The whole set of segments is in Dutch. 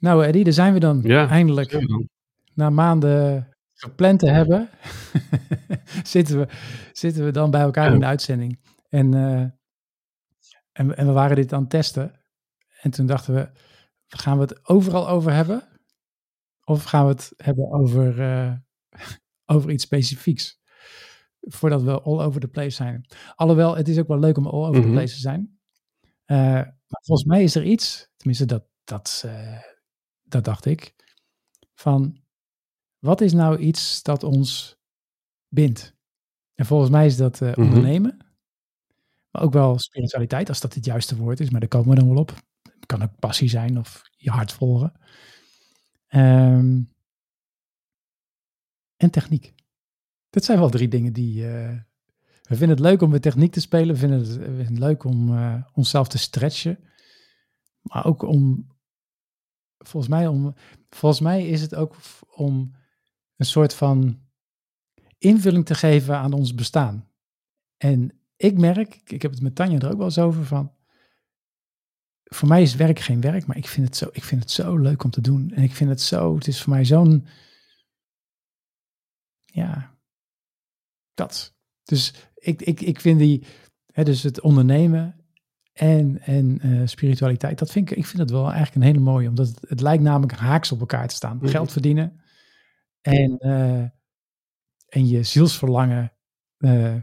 Nou, Eddie, daar zijn we dan Ja, eindelijk. Na maanden gepland te hebben, zitten, we, zitten we dan bij elkaar Ja. in de uitzending. En, eh, en, en we waren dit aan het testen. En toen dachten we, gaan we het overal over hebben? Of gaan we het hebben over, eh, over iets specifieks? Voordat we all over the place zijn. Alhoewel, het is ook wel leuk om all over the Mhm. place te zijn. Eh, maar volgens mij is er iets, tenminste dat, dat, dat dacht ik, van wat is nou iets dat ons bindt? En volgens mij is dat Mhm. ondernemen, maar ook wel spiritualiteit, als dat het juiste woord is, maar daar komen we dan wel op. Het kan ook passie zijn of je hart volgen. Ehm, en techniek. Dat zijn wel drie dingen die. eh, we vinden het leuk om met techniek te spelen. We vinden het, we vinden het leuk om eh, onszelf te stretchen. Maar ook om. Volgens mij, om, volgens mij is het ook om een soort van invulling te geven aan ons bestaan. En ik merk, ik heb het met Tanja er ook wel eens over van. Voor mij is werk geen werk, maar ik vind het zo, ik vind het zo leuk om te doen. En ik vind het zo, het is voor mij zo'n. Ja, dat. Dus ik, ik, ik vind die, hè, dus het ondernemen en, en eh, spiritualiteit, dat vind ik, ik vind het wel eigenlijk een hele mooie, omdat het, het lijkt namelijk haaks op elkaar te staan. Mhm. Geld verdienen en, eh, en je zielsverlangen, eh,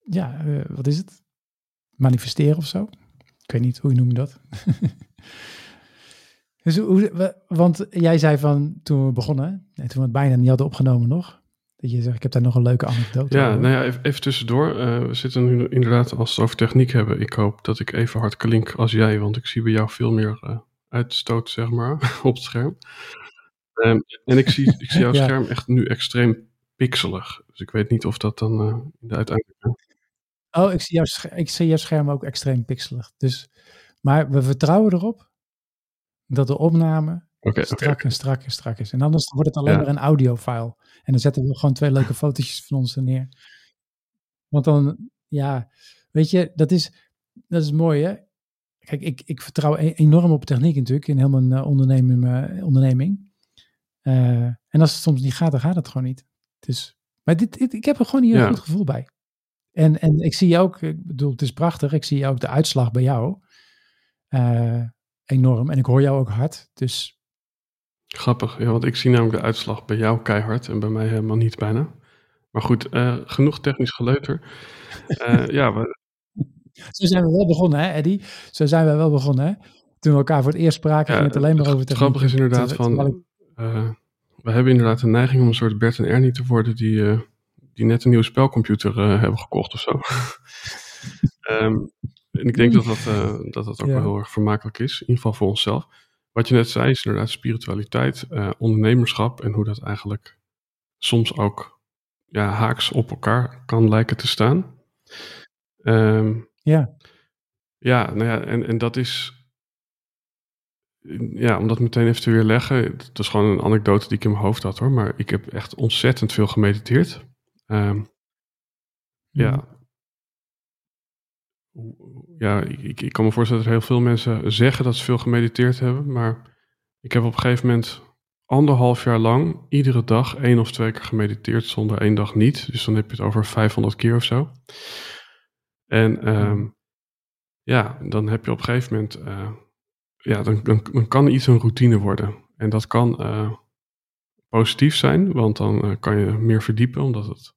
ja, wat is het? Manifesteren of zo? Ik weet niet, hoe noem je dat? dus hoe, want jij zei van toen we begonnen, en toen we het bijna niet hadden opgenomen nog, dat je zegt, ik heb daar nog een leuke anekdote Ja, over. nou ja, even, even tussendoor. Eh, we zitten nu inderdaad, als we het over techniek hebben, ik hoop dat ik even hard klink als jij, want ik zie bij jou veel meer eh, uitstoot, zeg maar, op het scherm. Ehm, en ik zie, ik zie jouw Ja. scherm echt nu extreem pixelig. Dus ik weet niet of dat dan in de uiteindelijke... Oh, ik zie, jouw scherm, ik zie jouw scherm ook extreem pixelig. Dus, maar we vertrouwen erop dat de opname Oké, oké. strak en strak en strak is. En anders wordt het alleen Ja. maar een audiofile. En dan zetten we gewoon twee leuke fotootjes van ons er neer. Want dan, ja, weet je, dat is, dat is mooi hè. Kijk, ik, ik vertrouw e- enorm op techniek natuurlijk in heel mijn eh, onderneming. eh, onderneming. Eh, en als het soms niet gaat, dan gaat het gewoon niet. Dus, maar dit, dit- ik heb er gewoon hier Ja. een goed gevoel bij. En, en ik zie ook, ik bedoel, het is prachtig. Ik zie ook de uitslag bij jou. enorm. En ik hoor jou ook hard. Dus Grappig, ja, want ik zie namelijk de uitslag bij jou keihard en bij mij helemaal niet bijna. Maar goed, eh, genoeg technisch geleuter. Eh, ja, we, Zo zijn we wel begonnen, hè, Eddie? Zo zijn we wel begonnen, hè? Toen we elkaar voor het eerst spraken, Ja, ging het alleen maar over techniek. grappige is inderdaad van, ik- eh, we hebben inderdaad een neiging om een soort Bert en Ernie te worden die, die net een nieuwe spelcomputer hebben gekocht of zo. Ehm, en ik denk dat dat, dat, dat ook Ja. wel heel erg vermakelijk is, in ieder geval voor onszelf. Wat je net zei is inderdaad spiritualiteit, eh, ondernemerschap en hoe dat eigenlijk soms ook ja, haaks op elkaar kan lijken te staan. Ehm, Ja, ja, nou ja, en, en dat is. Ja, om dat meteen even te weerleggen. Het is gewoon een anekdote die ik in mijn hoofd had hoor. Maar ik heb echt ontzettend veel gemediteerd. Ehm, ja. Ja, ik, ik kan me voorstellen dat heel veel mensen zeggen dat ze veel gemediteerd hebben. Maar ik heb op een gegeven moment anderhalf jaar lang iedere dag één of twee keer gemediteerd zonder één dag niet. Dus dan heb je het over 500 keer of zo. En ehm, ja, dan heb je op een gegeven moment, eh, ja, dan, dan, dan kan iets een routine worden. En dat kan eh, positief zijn, want dan eh, kan je meer verdiepen, omdat het,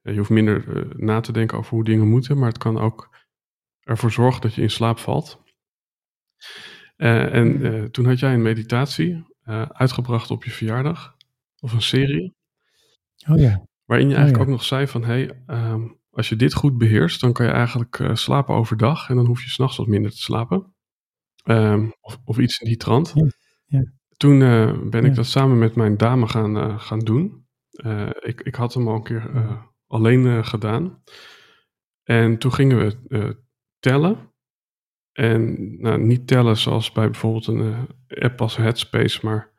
ja, je hoeft minder na te denken over hoe dingen moeten, maar het kan ook ervoor zorgen dat je in slaap valt. Eh, en Mhm. eh, toen had jij een meditatie eh, uitgebracht op je verjaardag, of een serie, oh ja. waarin je Oh, eigenlijk ja. ook nog zei van, hey, ehm, als je dit goed beheerst, dan kan je eigenlijk slapen overdag en dan hoef je s'nachts wat minder te slapen. Ehm, of, of iets in die trant. Ja, ja. Toen ben ik dat samen met mijn dame gaan, gaan doen. Ik, ik had hem al een keer alleen gedaan. En toen gingen we tellen. En nou, niet tellen zoals bij bijvoorbeeld een eh, app als Headspace, maar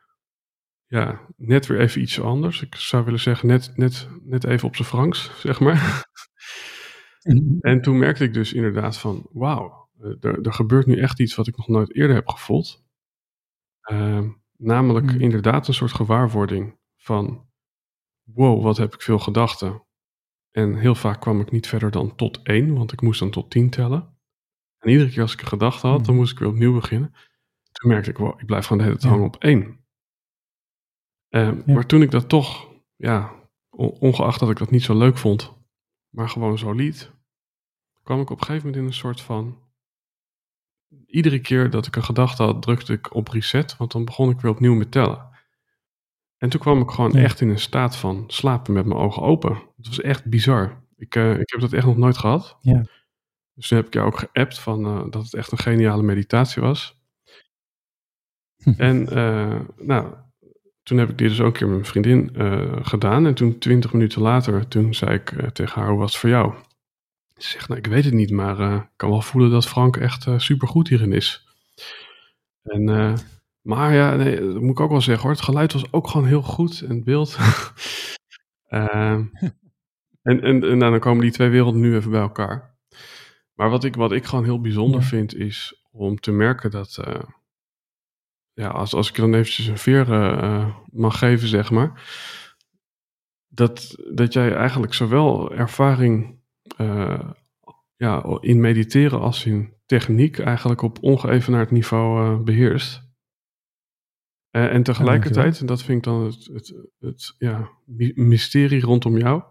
ja, net weer even iets anders. Ik zou willen zeggen, net, net, net even op zijn Franks, zeg maar. En toen merkte ik dus inderdaad van, wauw, eh, er, er gebeurt nu echt iets wat ik nog nooit eerder heb gevoeld. Ehm, namelijk Hmm. inderdaad een soort gewaarwording van, wow, wat heb ik veel gedachten. En heel vaak kwam ik niet verder dan tot één, want ik moest dan tot tien tellen. En iedere keer als ik een gedachte had, dan Hmm. moest ik weer opnieuw beginnen. Toen merkte ik, wow, ik blijf gewoon de hele tijd hangen op één. Ehm, Ja. Maar toen ik dat toch, ja, on- ongeacht dat ik dat niet zo leuk vond, maar gewoon zo liet, kwam ik op een gegeven moment in een soort van. Iedere keer dat ik een gedachte had, drukte ik op reset, want dan begon ik weer opnieuw met tellen. En toen kwam ik gewoon Ja. echt in een staat van slapen met mijn ogen open. Het was echt bizar. Ik, eh, ik heb dat echt nog nooit gehad. Ja. Dus toen heb ik jou ook geappt van, eh, dat het echt een geniale meditatie was. En eh, nou, toen heb ik dit dus ook een keer met mijn vriendin eh, gedaan. En toen twintig minuten later, toen zei ik tegen haar, hoe was het voor jou? Ze zegt, nou ik weet het niet, maar ik kan wel voelen dat Frank echt super supergoed hierin is. En, maar ja, nee, dat moet ik ook wel zeggen hoor, het geluid was ook gewoon heel goed en het beeld. En, en, en nou, dan komen die twee werelden nu even bij elkaar. Maar wat ik, wat ik gewoon heel bijzonder Ja. vind, is om te merken dat, eh, ja, als, als ik dan eventjes een veer eh, eh, mag geven, zeg maar, dat, dat jij eigenlijk zowel ervaring ja, in mediteren als in techniek eigenlijk op ongeëvenaard niveau eh, beheerst. Eh, en tegelijkertijd, en dat vind ik dan het, het, het ja, my- mysterie rondom jou,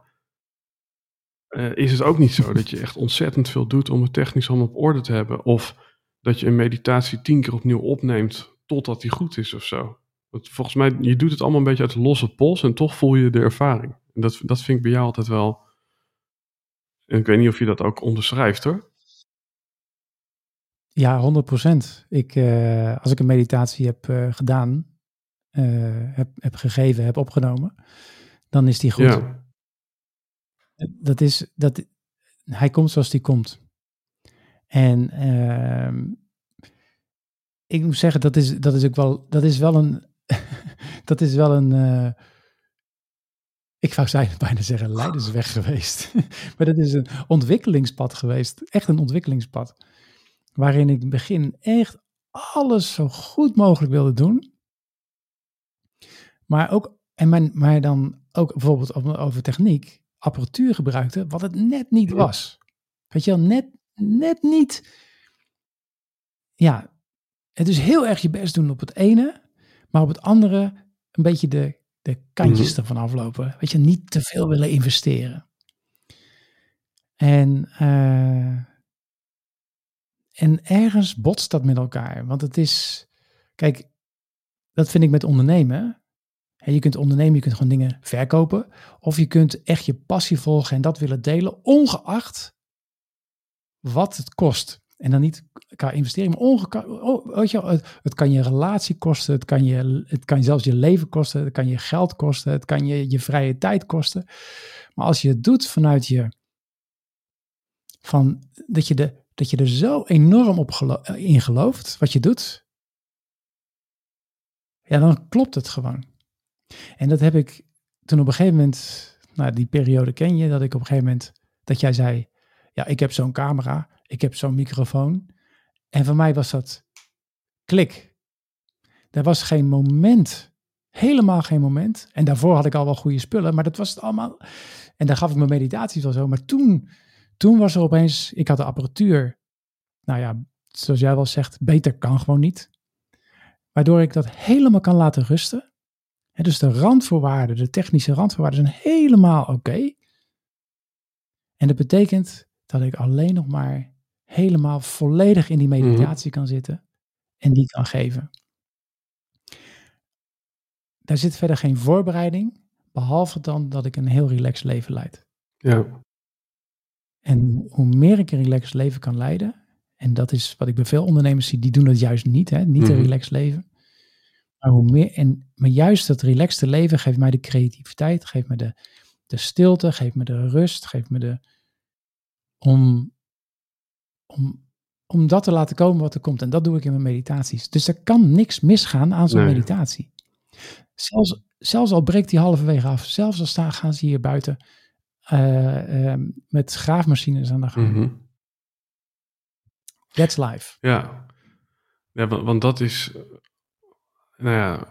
eh, is het ook niet zo dat je echt ontzettend veel doet om het technisch allemaal op orde te hebben. Of dat je een meditatie tien keer opnieuw opneemt totdat die goed is of zo. Want volgens mij, je doet het allemaal een beetje uit de losse pols en toch voel je de ervaring. En dat, dat vind ik bij jou altijd wel. En ik weet niet of je dat ook onderschrijft hoor. Ja, 100%. Ik, eh, als ik een meditatie heb eh, gedaan, heb, heb gegeven, heb opgenomen, dan is die goed. Ja, Dat is, dat, hij komt zoals die komt. En ehm, ik moet zeggen, dat is, dat is ook wel, dat is wel een, dat is wel een, eh, ik zou bijna zeggen leidersweg geweest. maar dat is een ontwikkelingspad geweest. Echt een ontwikkelingspad. Waarin ik in het begin echt alles zo goed mogelijk wilde doen. Maar ook, en mijn, maar dan ook bijvoorbeeld over techniek, apparatuur gebruikte, wat het net niet was. Weet je wel, net, net niet. Ja, het is heel erg je best doen op het ene, maar op het andere een beetje de, de kantjes Mhm. ervan aflopen. Weet je, niet te veel willen investeren. En, eh, en ergens botst dat met elkaar. Want het is, kijk, dat vind ik met ondernemen. Je kunt ondernemen, je kunt gewoon dingen verkopen. Of je kunt echt je passie volgen en dat willen delen, ongeacht wat het kost. En dan niet qua investering, maar ongeacht, oh, weet je, het, kan je relatie kosten, het kan, je, het kan zelfs je leven kosten, het kan je geld kosten, het kan je je vrije tijd kosten. Maar als je het doet vanuit je, van, dat, je de, dat je er zo enorm op in gelooft, wat je doet, ja, dan klopt het gewoon. En dat heb ik toen op een gegeven moment, nou die periode ken je, dat ik op een gegeven moment, dat jij zei, ja, ik heb zo'n camera, ik heb zo'n microfoon. En voor mij was dat klik. Er was geen moment, helemaal geen moment. En daarvoor had ik al wel goede spullen, maar dat was het allemaal. En daar gaf ik mijn meditaties wel zo. Maar toen, toen was er opeens, ik had de apparatuur, nou ja, zoals jij wel zegt, beter kan gewoon niet. Waardoor ik dat helemaal kan laten rusten. Dus de randvoorwaarden, de technische randvoorwaarden zijn helemaal oké. En dat betekent dat ik alleen nog maar helemaal volledig in die meditatie kan zitten en die kan geven. Daar zit verder geen voorbereiding, behalve dan dat ik een heel relaxed leven leid. ja, En hoe meer ik een relaxed leven kan leiden, en dat is wat ik bij veel ondernemers zie, die doen dat juist niet, hè? niet een Mhm. relaxed leven. Maar, hoe meer, en, maar juist dat relaxte leven geeft mij de creativiteit, geeft me de, de stilte, geeft me de rust, geeft me de. om, om, om dat te laten komen wat er komt. En dat doe ik in mijn meditaties. Dus er kan niks misgaan aan zo'n Nee. meditatie. Zelfs, zelfs al breekt die halverwege af, zelfs al staan, gaan ze hier buiten eh, eh, met graafmachines aan de gang. mhm. That's life. ja. ja want dat is nou ja,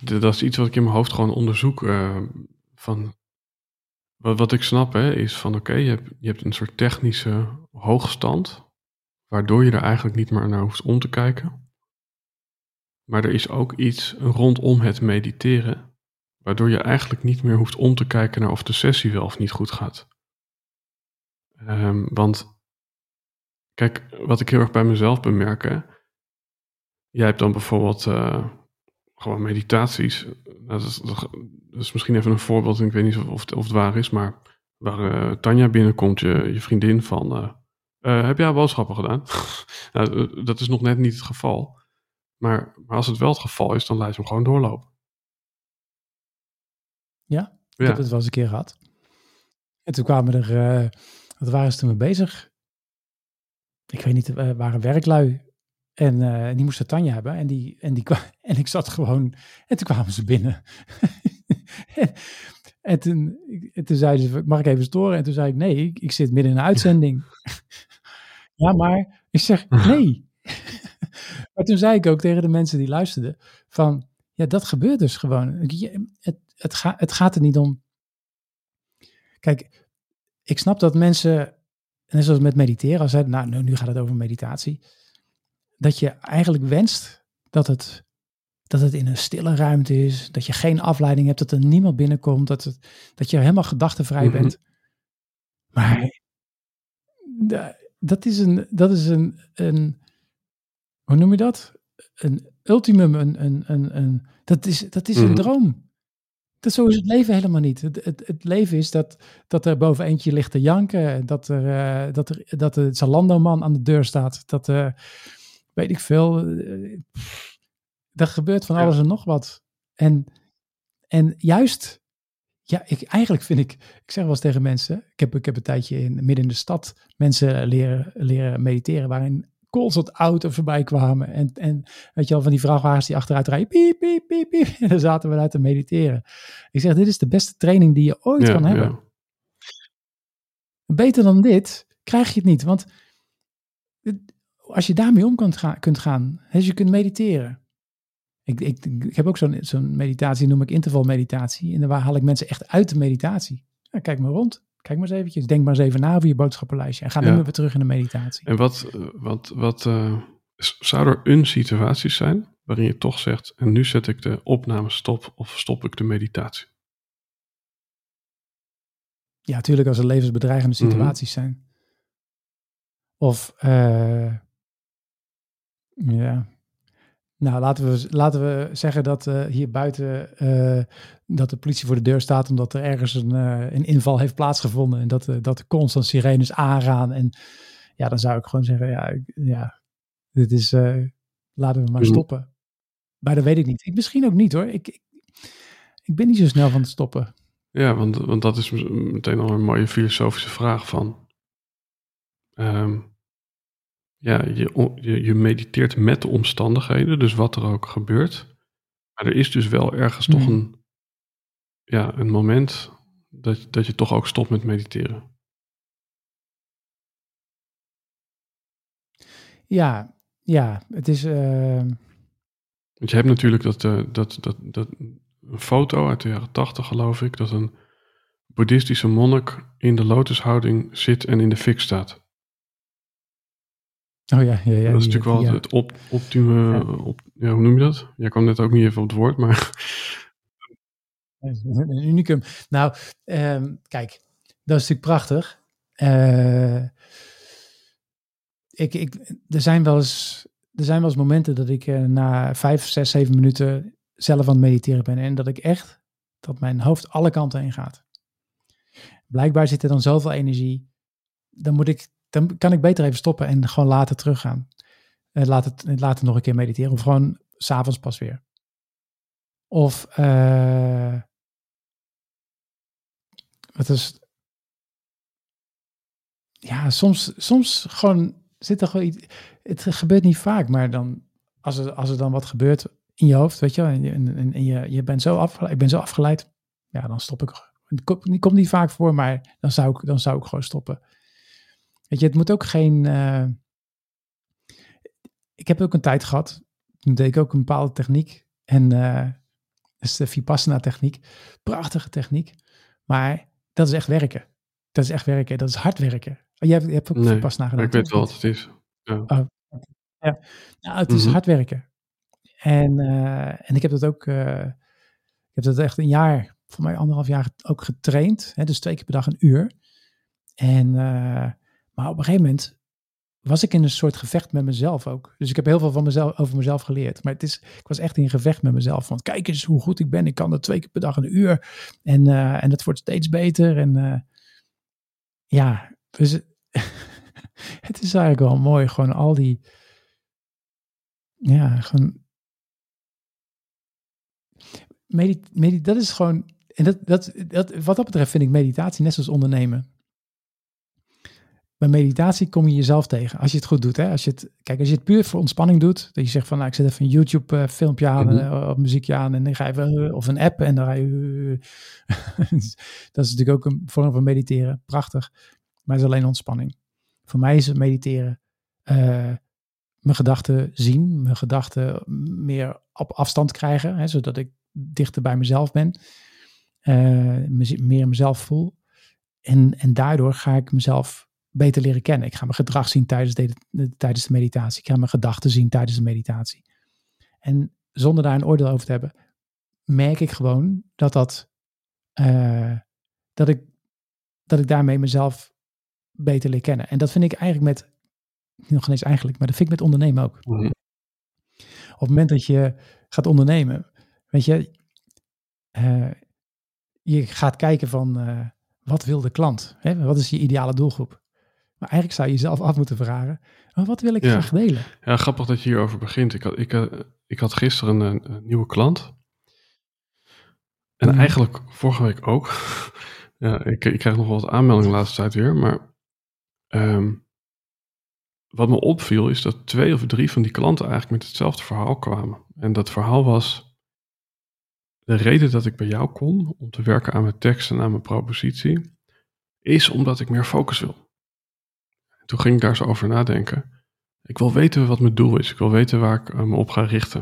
dat is iets wat ik in mijn hoofd gewoon onderzoek. Uh, van, wat, wat ik snap hè, is van oké, je, hebt, je hebt een soort technische hoogstand, waardoor je er eigenlijk niet meer naar hoeft om te kijken. Maar er is ook iets rondom het mediteren, waardoor je eigenlijk niet meer hoeft om te kijken naar of de sessie wel of niet goed gaat. Um, want kijk, wat ik heel erg bij mezelf bemerk, jij hebt dan bijvoorbeeld uh, gewoon meditaties. Dat is, dat is, misschien even een voorbeeld, ik weet niet of, het, of het waar is, maar waar uh, Tanja binnenkomt, je, je vriendin van, uh, heb jij boodschappen gedaan? nou, dat is nog net niet het geval. Maar, maar als het wel het geval is, dan laat je hem gewoon doorlopen. Ja, ik heb het wel eens een keer gehad. En toen kwamen er, wat waren ze toen mee bezig? Ik weet niet, uh, waren werklui. En uh, die moesten Tanja hebben. En, die, en, die, en ik zat gewoon, en toen kwamen ze binnen. en, toen, en toen zeiden ze, mag ik even storen? En toen zei ik, nee, ik, ik zit midden in een uitzending. ja, maar ik zeg, nee. maar toen zei ik ook tegen de mensen die luisterden: van ja, dat gebeurt dus gewoon. Het, het, ga, het gaat er niet om. Kijk, ik snap dat mensen, net zoals met mediteren, als het, nou, nu gaat het over meditatie, dat je eigenlijk wenst dat het, dat het in een stille ruimte is, dat je geen afleiding hebt, dat er niemand binnenkomt, dat, het, dat je helemaal gedachtenvrij mm bent. Maar dat is een, dat is een, een, hoe noem je dat? Een ultimum, een, een, een, een dat is, dat is een mhm. droom. Dat, zo is het leven helemaal niet. Het, het, het, leven is dat, dat er boven eentje ligt te janken. Dat er, uh, dat er dat de Zalando-man aan de deur staat. Dat, uh, weet ik veel. Uh, er gebeurt van alles en nog wat. En, en juist, ja, ik, eigenlijk vind ik, ik zeg wel eens tegen mensen. Ik heb, ik heb een tijdje in, midden in de stad mensen leren, leren mediteren. Waarin constant auto voorbij kwamen. En, en weet je wel, van die vrachtwagens die achteruit rijden. Piep, piep, piep, piep. En dan zaten we daar te mediteren. Ik zeg, dit is de beste training die je ooit kan hebben. Ja. Beter dan dit krijg je het niet. Want als je daarmee om kunt gaan, kunt gaan dus je kunt mediteren. Ik, ik, ik heb ook zo'n zo'n meditatie, noem ik intervalmeditatie. En daar haal ik mensen echt uit de meditatie. Ja, kijk maar rond. Kijk maar eens eventjes. Denk maar eens even na over je boodschappenlijstje. En ga dan weer terug in de meditatie. En wat, eh, wat, wat uh, zou er een situatie zijn waarin je toch zegt, en nu zet ik de opname stop of stop ik de meditatie? Ja, natuurlijk als er levensbedreigende mhm. situaties zijn. Of, uh, ja, nou, laten we, laten we zeggen dat uh, hier buiten uh, dat de politie voor de deur staat omdat er ergens een, uh, een inval heeft plaatsgevonden en dat, dat er constant sirenes aangaan. En ja, dan zou ik gewoon zeggen, ja, ja dit is, laten we maar stoppen. Maar dat weet ik niet. Ik misschien ook niet hoor. Ik, ik, ik, ben niet zo snel van het stoppen. Ja, want, want dat is meteen al een mooie filosofische vraag van. Um, ja, je, je, je, mediteert met de omstandigheden, dus wat er ook gebeurt. Maar er is dus wel ergens toch hmm. een, ja, een moment dat, dat je toch ook stopt met mediteren. Ja, ja, het is. Uh... Want je hebt natuurlijk dat, uh, dat, dat, dat een foto uit de jaren tachtig, geloof ik, dat een boeddhistische monnik in de lotushouding zit en in de fik staat. Oh ja, ja, ja. Dat is natuurlijk wel het op. Op, ja, hoe noem je dat? Jij kwam net ook niet even op het woord, maar... Een unicum. Nou, um, kijk, dat is natuurlijk prachtig. Uh, ik, ik, er, zijn wel eens, er zijn wel eens momenten dat ik uh, na vijf, zes, zeven minuten zelf aan het mediteren ben. En dat ik echt, dat mijn hoofd alle kanten heen gaat. Blijkbaar zit er dan zoveel energie. Dan moet ik dan kan ik beter even stoppen en gewoon later teruggaan. Uh, laat, het, later nog een keer mediteren. Of gewoon s'avonds pas weer. Of uh, wat is. Ja, soms, soms gewoon zit er gewoon iets. Het gebeurt niet vaak, maar dan als er, als er dan wat gebeurt in je hoofd, weet je en, en, en je, je bent zo afgeleid, ik ben zo afgeleid, ja, dan stop ik. Het komt niet vaak voor, maar dan zou ik, dan zou ik gewoon stoppen. Weet je, het moet ook geen. Uh... ik heb ook een tijd gehad toen deed ik ook een bepaalde techniek. En uh, dat is de Vipassana techniek. Prachtige techniek. Maar dat is echt werken. Dat is echt werken. Dat is hard werken. Oh, jij hebt, je hebt ook nee, Vipassana gedaan. Ik weet wel wat het is. Ja. Oh, ja. Nou, het is mm hard werken. En, uh, en ik heb dat ook, ik heb dat echt een jaar, voor mij anderhalf jaar ook getraind. Hè, dus twee keer per dag een uur. En, maar op een gegeven moment was ik in een soort gevecht met mezelf ook. Dus ik heb heel veel van mezelf, over mezelf geleerd. Maar het is, ik was echt in gevecht met mezelf. Want kijk eens hoe goed ik ben. Ik kan dat twee keer per dag een uur. En, uh, en het wordt steeds beter. En uh, ja, dus het is eigenlijk wel mooi. Gewoon al die, ja, gewoon medit, dat is gewoon, en dat, dat, dat, wat dat betreft vind ik meditatie net zoals ondernemen. Bij meditatie kom je jezelf tegen, als je het goed doet. Hè? Als je het, kijk, als je het puur voor ontspanning doet, dat je zegt van, nou, ik zet even een YouTube uh, filmpje aan, mm -hmm. of muziekje aan, en dan ga je uh, of een app, en dan ga je, dat is natuurlijk ook een vorm van mediteren, prachtig, maar het is alleen ontspanning. Voor mij is het mediteren, mijn gedachten zien, mijn gedachten meer op afstand krijgen, hè, zodat ik dichter bij mezelf ben, uh, meer mezelf voel. En, en daardoor ga ik mezelf beter leren kennen. Ik ga mijn gedrag zien tijdens de, tijdens de meditatie. Ik ga mijn gedachten zien tijdens de meditatie. En zonder daar een oordeel over te hebben, merk ik gewoon dat dat, uh, dat ik, dat ik daarmee mezelf beter leer kennen. En dat vind ik eigenlijk met, nog eens eigenlijk, maar dat vind ik met ondernemen ook. Mm -hmm. Op het moment dat je gaat ondernemen, Weet je, uh, je gaat kijken van uh, wat wil de klant? Hè? Wat is je ideale doelgroep? Maar eigenlijk zou je jezelf af moeten vragen, oh, wat wil ik ja. graag delen? Ja, grappig dat je hierover begint. Ik had, ik, uh, ik had gisteren een, een, nieuwe klant. En mm. eigenlijk vorige week ook. ja, ik, ik krijg nog wel wat aanmeldingen de laatste tijd weer. Maar um, wat me opviel is dat twee of drie van die klanten eigenlijk met hetzelfde verhaal kwamen. En dat verhaal was de reden dat ik bij jou kom om te werken aan mijn tekst en aan mijn propositie, is omdat ik meer focus wil. Toen ging ik daar zo over nadenken. Ik wil weten wat mijn doel is. Ik wil weten waar ik eh, me op ga richten.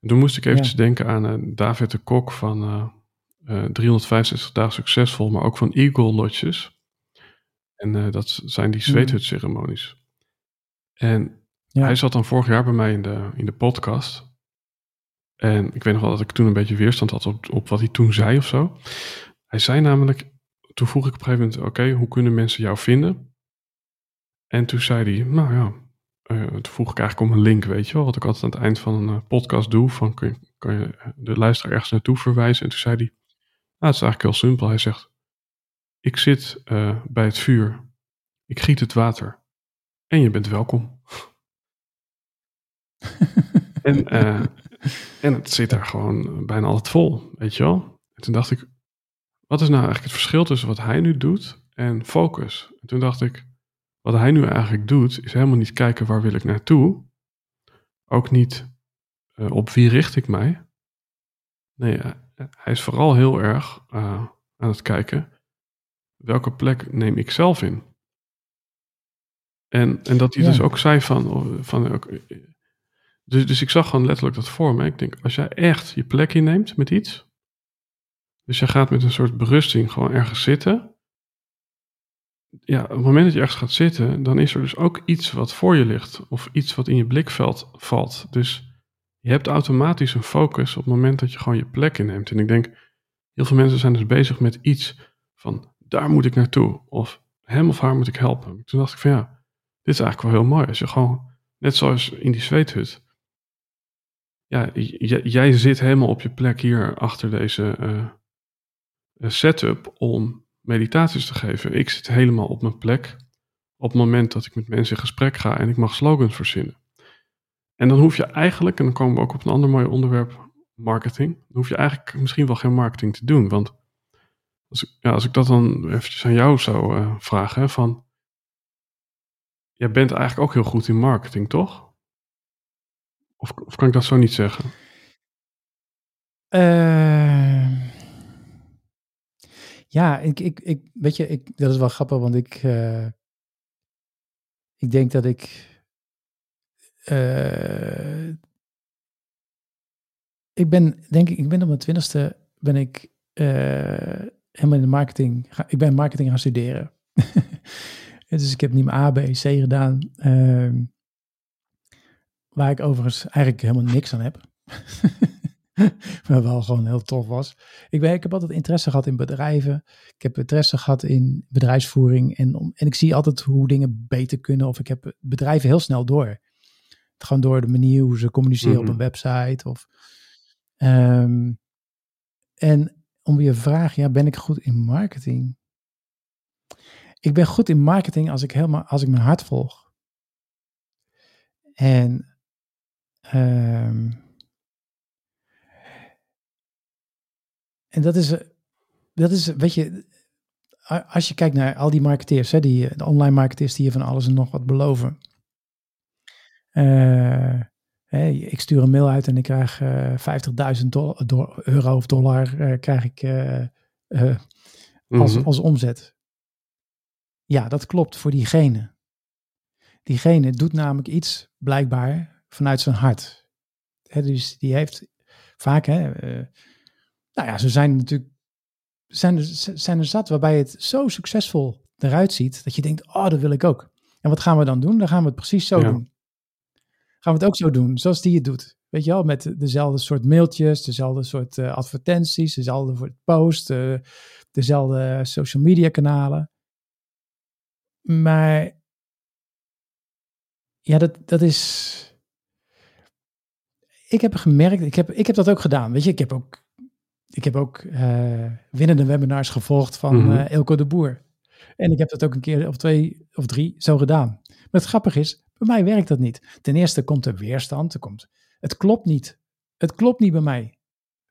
En toen moest ik eventjes ja. denken aan uh, David de Kok van uh, uh, 365 dagen succesvol, maar ook van Eagle Lodges. En dat zijn die zweethutceremonies. En ja. hij zat dan vorig jaar bij mij in de, in de podcast. En ik weet nog wel dat ik toen een beetje weerstand had op, op wat hij toen zei of zo. Hij zei namelijk, toen vroeg ik op een gegeven moment, oké, okay, hoe kunnen mensen jou vinden? En toen zei hij, nou ja, uh, toen vroeg ik eigenlijk om een link, weet je wel, wat ik altijd aan het eind van een uh, podcast doe, van kun je, kan je de luisteraar ergens naartoe verwijzen? En toen zei hij, nou het is eigenlijk heel simpel. Hij zegt, ik zit uh, bij het vuur, ik giet het water en je bent welkom. en en het zit daar gewoon bijna altijd vol, weet je wel. En toen dacht ik, wat is nou eigenlijk het verschil tussen wat hij nu doet en focus? En toen dacht ik, wat hij nu eigenlijk doet, is helemaal niet kijken waar wil ik naartoe. Ook niet uh, op wie richt ik mij. Nee, uh, hij is vooral heel erg uh, aan het kijken, welke plek neem ik zelf in? En, en dat hij ja. dus ook zei van, van dus, dus ik zag gewoon letterlijk dat voor me. Ik denk, als jij echt je plek inneemt met iets. Dus je gaat met een soort berusting gewoon ergens zitten. Ja, op het moment dat je ergens gaat zitten, dan is er dus ook iets wat voor je ligt. Of iets wat in je blikveld valt. Dus je hebt automatisch een focus op het moment dat je gewoon je plek inneemt. En ik denk, heel veel mensen zijn dus bezig met iets van, daar moet ik naartoe. Of hem of haar moet ik helpen. Toen dacht ik van ja, dit is eigenlijk wel heel mooi. Als je gewoon, net zoals in die zweethut ja, jij zit helemaal op je plek hier achter deze uh, setup om meditaties te geven. Ik zit helemaal op mijn plek op het moment dat ik met mensen in gesprek ga en ik mag slogans verzinnen. En dan hoef je eigenlijk, en dan komen we ook op een ander mooi onderwerp, marketing. Dan hoef je eigenlijk misschien wel geen marketing te doen. Want als ik, ja, als ik dat dan eventjes aan jou zou uh, vragen, van, jij bent eigenlijk ook heel goed in marketing, toch? Of, of kan ik dat zo niet zeggen? Uh, ja, ik, ik, ik, weet je, ik, dat is wel grappig, want ik, uh, ik denk dat ik uh, ik ben, denk ik, ik ben op mijn twintigste ben ik uh, helemaal in de marketing. Ik ben marketing gaan studeren. dus ik heb niet mijn A, B, C gedaan. Uh, waar ik overigens eigenlijk helemaal niks aan heb. maar wel gewoon heel tof was. Ik, ben, ik heb altijd interesse gehad in bedrijven. Ik heb interesse gehad in bedrijfsvoering. En, om, en ik zie altijd hoe dingen beter kunnen. Of ik heb bedrijven heel snel door. Gewoon door de manier hoe ze communiceren op een mhm. website. Of, um, en om je vraag, ja, ben ik goed in marketing? Ik ben goed in marketing als ik helemaal, als ik mijn hart volg. En um, en dat is, dat is, weet je, als je kijkt naar al die marketeers, hè, die, de online marketeers die je van alles en nog wat beloven. Uh, ik stuur een mail uit en ik krijg uh, 50.000 euro of dollar uh, krijg ik als, mm als omzet. Ja, dat klopt voor diegene. Diegene doet namelijk iets blijkbaar vanuit zijn hart. Dus die heeft vaak, hè, nou ja, ze zijn natuurlijk, zijn er, zijn er zat waarbij het zo succesvol eruit ziet dat je denkt, oh, dat wil ik ook. En wat gaan we dan doen? Dan gaan we het precies zo doen gaan we het ook zo doen, zoals die het doet. Weet je wel, met dezelfde soort mailtjes, dezelfde soort uh, advertenties, dezelfde soort posts, uh, dezelfde social media kanalen. Maar ja, dat, dat is. Ik heb gemerkt, ik heb, ik heb dat ook gedaan. Weet je, ik heb ook, ik heb ook uh, winnende webinars gevolgd van mm Elko de Boer. En ik heb dat ook een keer of twee of drie zo gedaan. Maar het grappige is, bij mij werkt dat niet. Ten eerste komt er weerstand. Er komt, het klopt niet. Het klopt niet bij mij.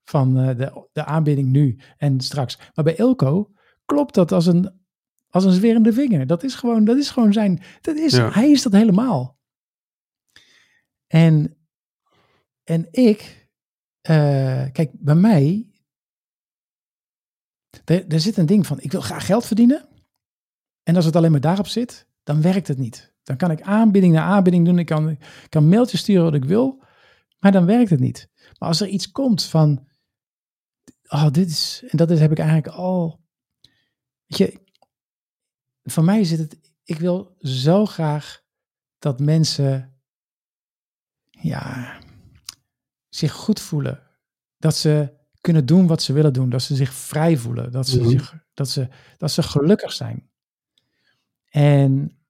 Van uh, de, de aanbieding nu en straks. Maar bij Elko klopt dat als een, als een zwerende vinger. Dat is gewoon, dat is gewoon zijn. Dat is, Hij is dat helemaal. En, en ik, kijk, bij mij. Er, er zit een ding van: ik wil graag geld verdienen. En als het alleen maar daarop zit, dan werkt het niet. Dan kan ik aanbieding na aanbieding doen. Ik kan, kan mailtjes sturen wat ik wil. Maar dan werkt het niet. Maar als er iets komt van. Oh, dit is. En dat is, heb ik eigenlijk al. Weet je. Voor mij zit het. Ik wil zo graag dat mensen. Ja. Zich goed voelen. Dat ze kunnen doen wat ze willen doen. Dat ze zich vrij voelen. Dat ze, mhm. zich, dat ze, dat ze gelukkig zijn. En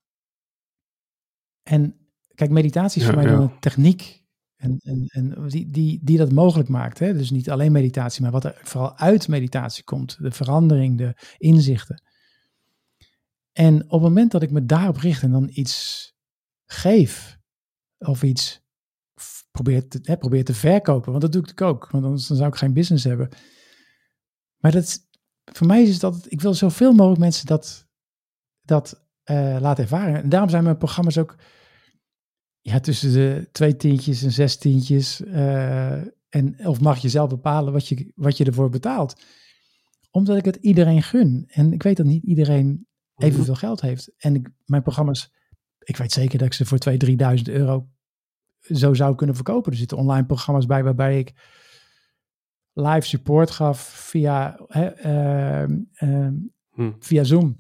en kijk, meditatie is voor mij dan een techniek en, en, en die, die, die dat mogelijk maakt. Hè? Dus niet alleen meditatie, maar wat er vooral uit meditatie komt. De verandering, de inzichten. En op het moment dat ik me daarop richt en dan iets geef, of iets probeer te, hè, probeer te verkopen, want dat doe ik ook, want anders dan zou ik geen business hebben. Maar dat, voor mij is dat, ik wil zoveel mogelijk mensen dat, dat uh, laten ervaren. En daarom zijn mijn programma's ook ja, tussen de twee tientjes en zes tientjes. Uh, en, of mag je zelf bepalen wat je, wat je ervoor betaalt. Omdat ik het iedereen gun. En ik weet dat niet iedereen evenveel geld heeft. En ik, mijn programma's, ik weet zeker dat ik ze voor 2.000, 3.000 euro zo zou kunnen verkopen. Er zitten online programma's bij waarbij ik live support gaf via, uh, uh, hm. via Zoom.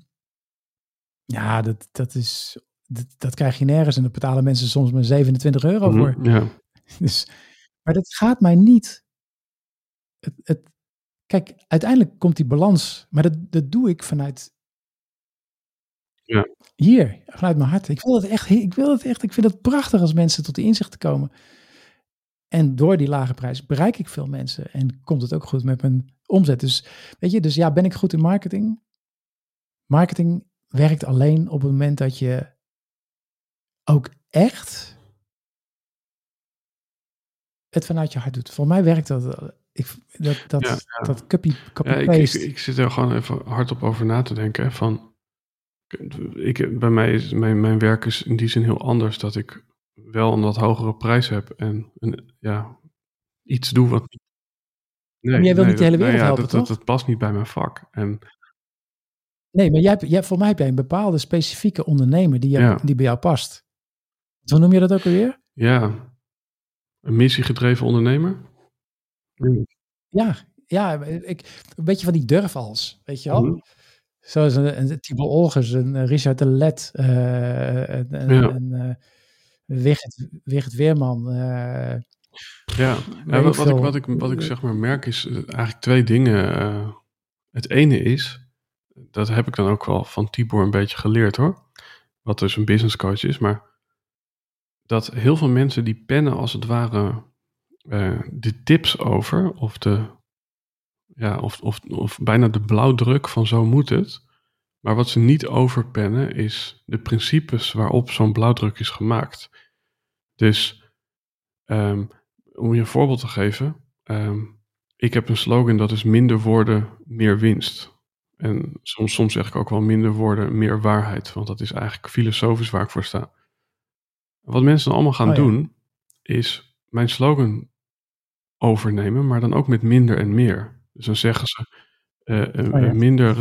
Ja, dat, dat is. Dat, dat krijg je nergens en daar betalen mensen soms maar 27 euro mhm, voor. Ja. Dus, maar dat gaat mij niet. Het, het, kijk, uiteindelijk komt die balans, maar dat, dat doe ik vanuit ja. hier, vanuit mijn hart. Ik wil het echt, ik wil het echt, ik vind het prachtig als mensen tot inzicht komen. En door die lage prijs bereik ik veel mensen en komt het ook goed met mijn omzet. Dus weet je, dus ja, ben ik goed in marketing? Marketing werkt alleen op het moment dat je ook echt het vanuit je hart doet. Voor mij werkt dat. Ik, dat, dat, ja, dat copy, copy ja, ik, ik, zit er gewoon even hardop over na te denken. Van, ik, bij mij is mijn, mijn werk is in die zin heel anders. Dat ik wel een wat hogere prijs heb. En ja, iets doe wat... Nee, maar jij wil niet de hele wereld nee, ja, helpen, dat, dat, dat, past niet bij mijn vak. En Nee, maar jij, jij, voor mij heb jij een bepaalde specifieke ondernemer die, die bij jou past. Hoe noem je dat ook alweer? Ja, een missiegedreven ondernemer. Ja, ja ik, een beetje van die durfals, weet je wel? Mm Zoals een, een Tibor Olgers, een Richard de Let, uh, een, ja. een uh, Wigert, Weerman. Uh, ja, ja wat, wat, ik, wat, ik, wat ik zeg maar merk is eigenlijk twee dingen. het ene is, dat heb ik dan ook wel van Tibor een beetje geleerd hoor. Wat dus een business coach is, maar dat heel veel mensen die pennen als het ware de tips over, of de ja, of, of, of bijna de blauwdruk van zo moet het. Maar wat ze niet overpennen is de principes waarop zo'n blauwdruk is gemaakt. Dus um, om je een voorbeeld te geven. Um, ik heb een slogan dat is minder woorden, meer winst. En soms, soms zeg ik ook wel minder woorden, meer waarheid. Want dat is eigenlijk filosofisch waar ik voor sta. Wat mensen dan allemaal gaan oh doen, is mijn slogan overnemen, maar dan ook met minder en meer. Dus dan zeggen ze uh, oh, ja. minder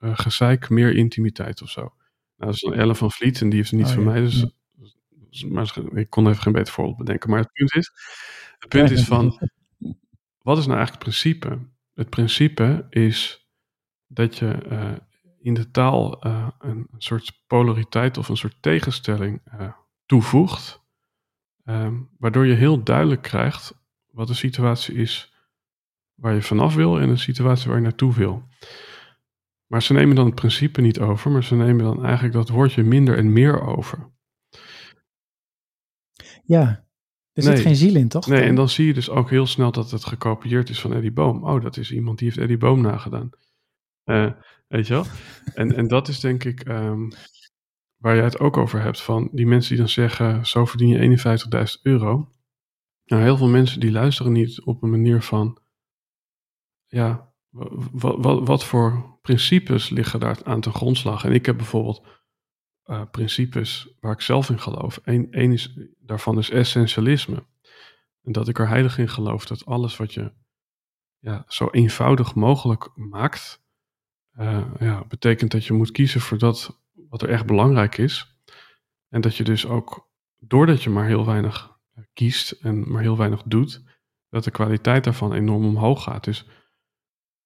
gezeik, meer intimiteit of zo. Nou, dat is dan Ellen van Vliet en die heeft het niet oh, van mij. Dus, dus, maar ik kon even geen beter voorbeeld bedenken. Maar het punt is, het punt is van, wat is nou eigenlijk het principe? Het principe is dat je in de taal een, soort polariteit of een soort tegenstelling toevoegt. Ehm, waardoor je heel duidelijk krijgt wat een situatie is waar je vanaf wil en een situatie waar je naartoe wil. Maar ze nemen dan het principe niet over, maar ze nemen dan eigenlijk dat woordje minder en meer over. Ja, er zit geen ziel in, toch? Nee, en dan zie je dus ook heel snel dat het gekopieerd is van Eddie Boom. Oh, dat is iemand die heeft Eddie Boom nagedaan. Uh, weet je wel? En, en dat is denk ik um, waar jij het ook over hebt. Van die mensen die dan zeggen, zo verdien je 51.000 euro. Nou, heel veel mensen die luisteren niet op een manier van, ja, wat, voor principes liggen daar aan ten grondslag? En ik heb bijvoorbeeld uh, principes waar ik zelf in geloof. Eén is, daarvan is essentialisme. En dat ik er heilig in geloof dat alles wat je ja, zo eenvoudig mogelijk maakt, uh, ja, betekent dat je moet kiezen voor dat wat er echt belangrijk is. En dat je dus ook, doordat je maar heel weinig kiest en maar heel weinig doet, dat de kwaliteit daarvan enorm omhoog gaat. Dus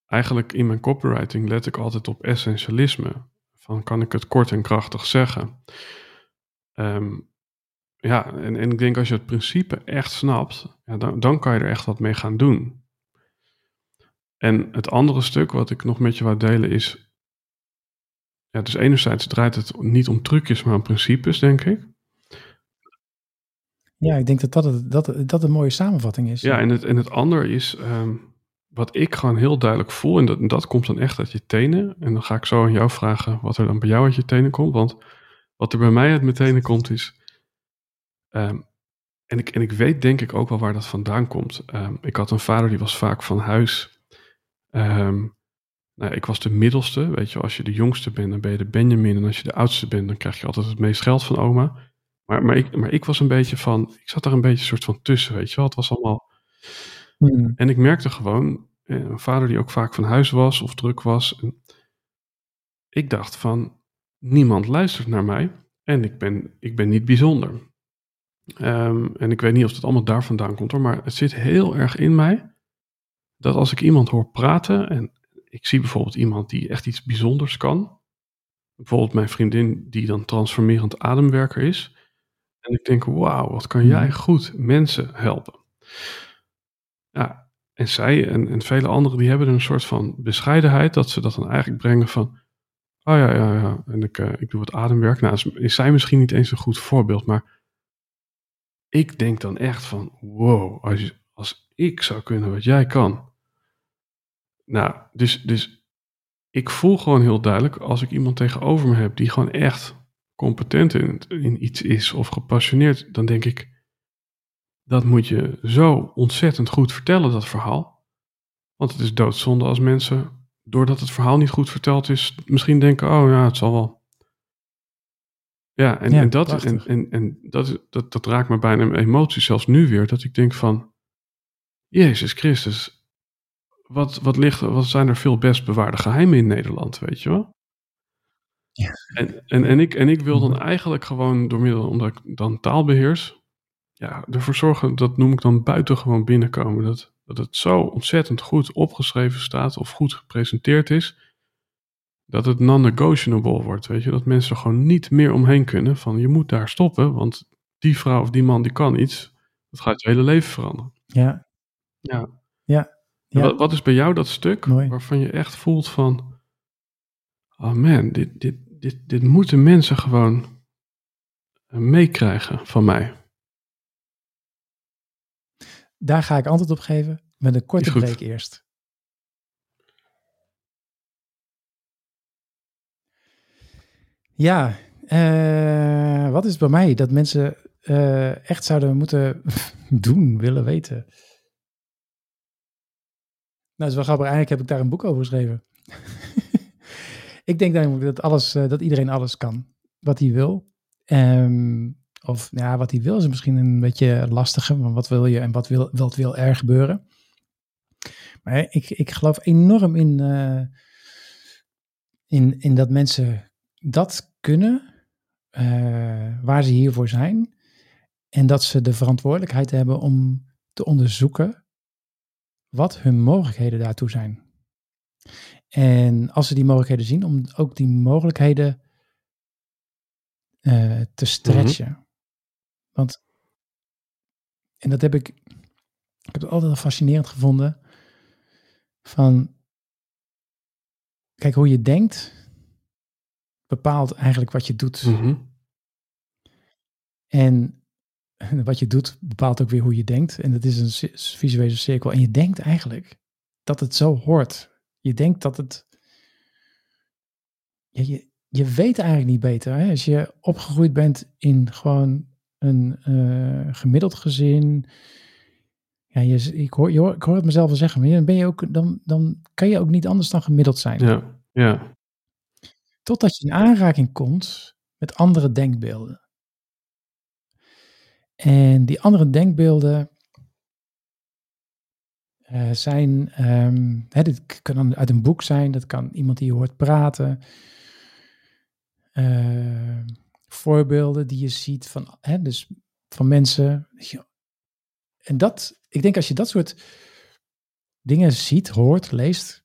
eigenlijk in mijn copywriting let ik altijd op essentialisme. Van kan ik het kort en krachtig zeggen? Um, ja, en, en ik denk als je het principe echt snapt, ja, dan, dan kan je er echt wat mee gaan doen. En het andere stuk wat ik nog met je wou delen is. Ja, dus enerzijds draait het niet om trucjes, maar om principes, denk ik. Ja, ik denk dat dat, dat, dat een mooie samenvatting is. Ja, en het, en het andere is, ehm, wat ik gewoon heel duidelijk voel, en dat, dat komt dan echt uit je tenen. En dan ga ik zo aan jou vragen wat er dan bij jou uit je tenen komt. Want wat er bij mij uit mijn tenen komt is, ehm, en, ik, en ik weet denk ik ook wel waar dat vandaan komt. Ehm, ik had een vader die was vaak van huis. nou, ik was de middelste, weet je, als je de jongste bent, dan ben je de Benjamin. En als je de oudste bent, dan krijg je altijd het meest geld van oma. Maar, maar, ik, maar ik was een beetje van, ik zat daar een beetje soort van tussen, weet je wel. Het was allemaal... Hmm. En ik merkte gewoon, eh, een vader die ook vaak van huis was of druk was. Ik dacht van, niemand luistert naar mij en ik ben, ik ben niet bijzonder. Ehm, en ik weet niet of het allemaal daar vandaan komt hoor, maar het zit heel erg in mij dat als ik iemand hoor praten en ik zie bijvoorbeeld iemand die echt iets bijzonders kan, bijvoorbeeld mijn vriendin die dan transformerend ademwerker is, en ik denk, wauw, wat kan jij mhm. goed mensen helpen. Ja, en zij en, en vele anderen, die hebben een soort van bescheidenheid, dat ze dat dan eigenlijk brengen van, oh ja, ja, ja, en ik, uh, ik doe wat ademwerk. Nou, is, is zij misschien niet eens een goed voorbeeld, maar ik denk dan echt van, wow, als, als ik zou kunnen wat jij kan. Nou, dus, dus ik voel gewoon heel duidelijk, als ik iemand tegenover me heb die gewoon echt competent in, in iets is of gepassioneerd, dan denk ik, dat moet je zo ontzettend goed vertellen, dat verhaal. Want het is doodzonde als mensen, doordat het verhaal niet goed verteld is, misschien denken, oh ja, het zal wel. Ja, en, en, dat, en, en, en dat, dat, dat raakt me bijna mijn emotie, zelfs nu weer, dat ik denk van, Jezus Christus, wat, wat, ligt, wat zijn er veel best bewaarde geheimen in Nederland, weet je wel? En, en, en, ik, en ik wil dan eigenlijk gewoon door middel, omdat ik dan taal beheers, ja, ervoor zorgen, dat noem ik dan buitengewoon binnenkomen. Dat, dat het zo ontzettend goed opgeschreven staat of goed gepresenteerd is, dat het non-negotiable wordt. Weet je, dat mensen er gewoon niet meer omheen kunnen van je moet daar stoppen, want die vrouw of die man die kan iets, dat gaat je hele leven veranderen. Ja. Ja. Ja. ja. Wat, wat, is bij jou dat stuk Mooi. waarvan je echt voelt van, oh man, dit, dit, dit, dit moeten mensen gewoon meekrijgen van mij? Daar ga ik antwoord op geven met een korte break eerst. Ja, uh, wat is bij mij dat mensen uh, echt zouden moeten doen, willen weten? Nou, dat is wel grappig. Eigenlijk heb ik daar een boek over geschreven. Ik denk namelijk dat, alles, uh, dat iedereen alles kan wat hij wil. Um, of ja, wat hij wil is misschien een beetje lastiger. Maar wat wil je en wat wil, wat wil er gebeuren? Maar ik, ik geloof enorm in, uh, in, in dat mensen dat kunnen, uh, waar ze hiervoor zijn. En dat ze de verantwoordelijkheid hebben om te onderzoeken wat hun mogelijkheden daartoe zijn. En als ze die mogelijkheden zien, om ook die mogelijkheden uh, te stretchen. Mm -hmm. Want, en dat heb ik, ik heb het altijd fascinerend gevonden. Van, kijk, hoe je denkt, bepaalt eigenlijk wat je doet. Mm -hmm. En wat je doet, bepaalt ook weer hoe je denkt. En dat is een visuele cirkel. En je denkt eigenlijk dat het zo hoort. Je denkt dat het. Ja, je, je weet eigenlijk niet beter. Hè? Als je opgegroeid bent in gewoon een uh, gemiddeld gezin. Ja, je, ik, hoor, je hoor, ik hoor het mezelf wel zeggen, maar dan, ben je ook, dan, dan kan je ook niet anders dan gemiddeld zijn. Ja, ja. Totdat je in aanraking komt met andere denkbeelden. En die andere denkbeelden uh, zijn, um, hè, dit kan uit een boek zijn, dat kan iemand die je hoort praten. Uh, voorbeelden die je ziet van, hè, dus van mensen. En dat, ik denk als je dat soort dingen ziet, hoort, leest,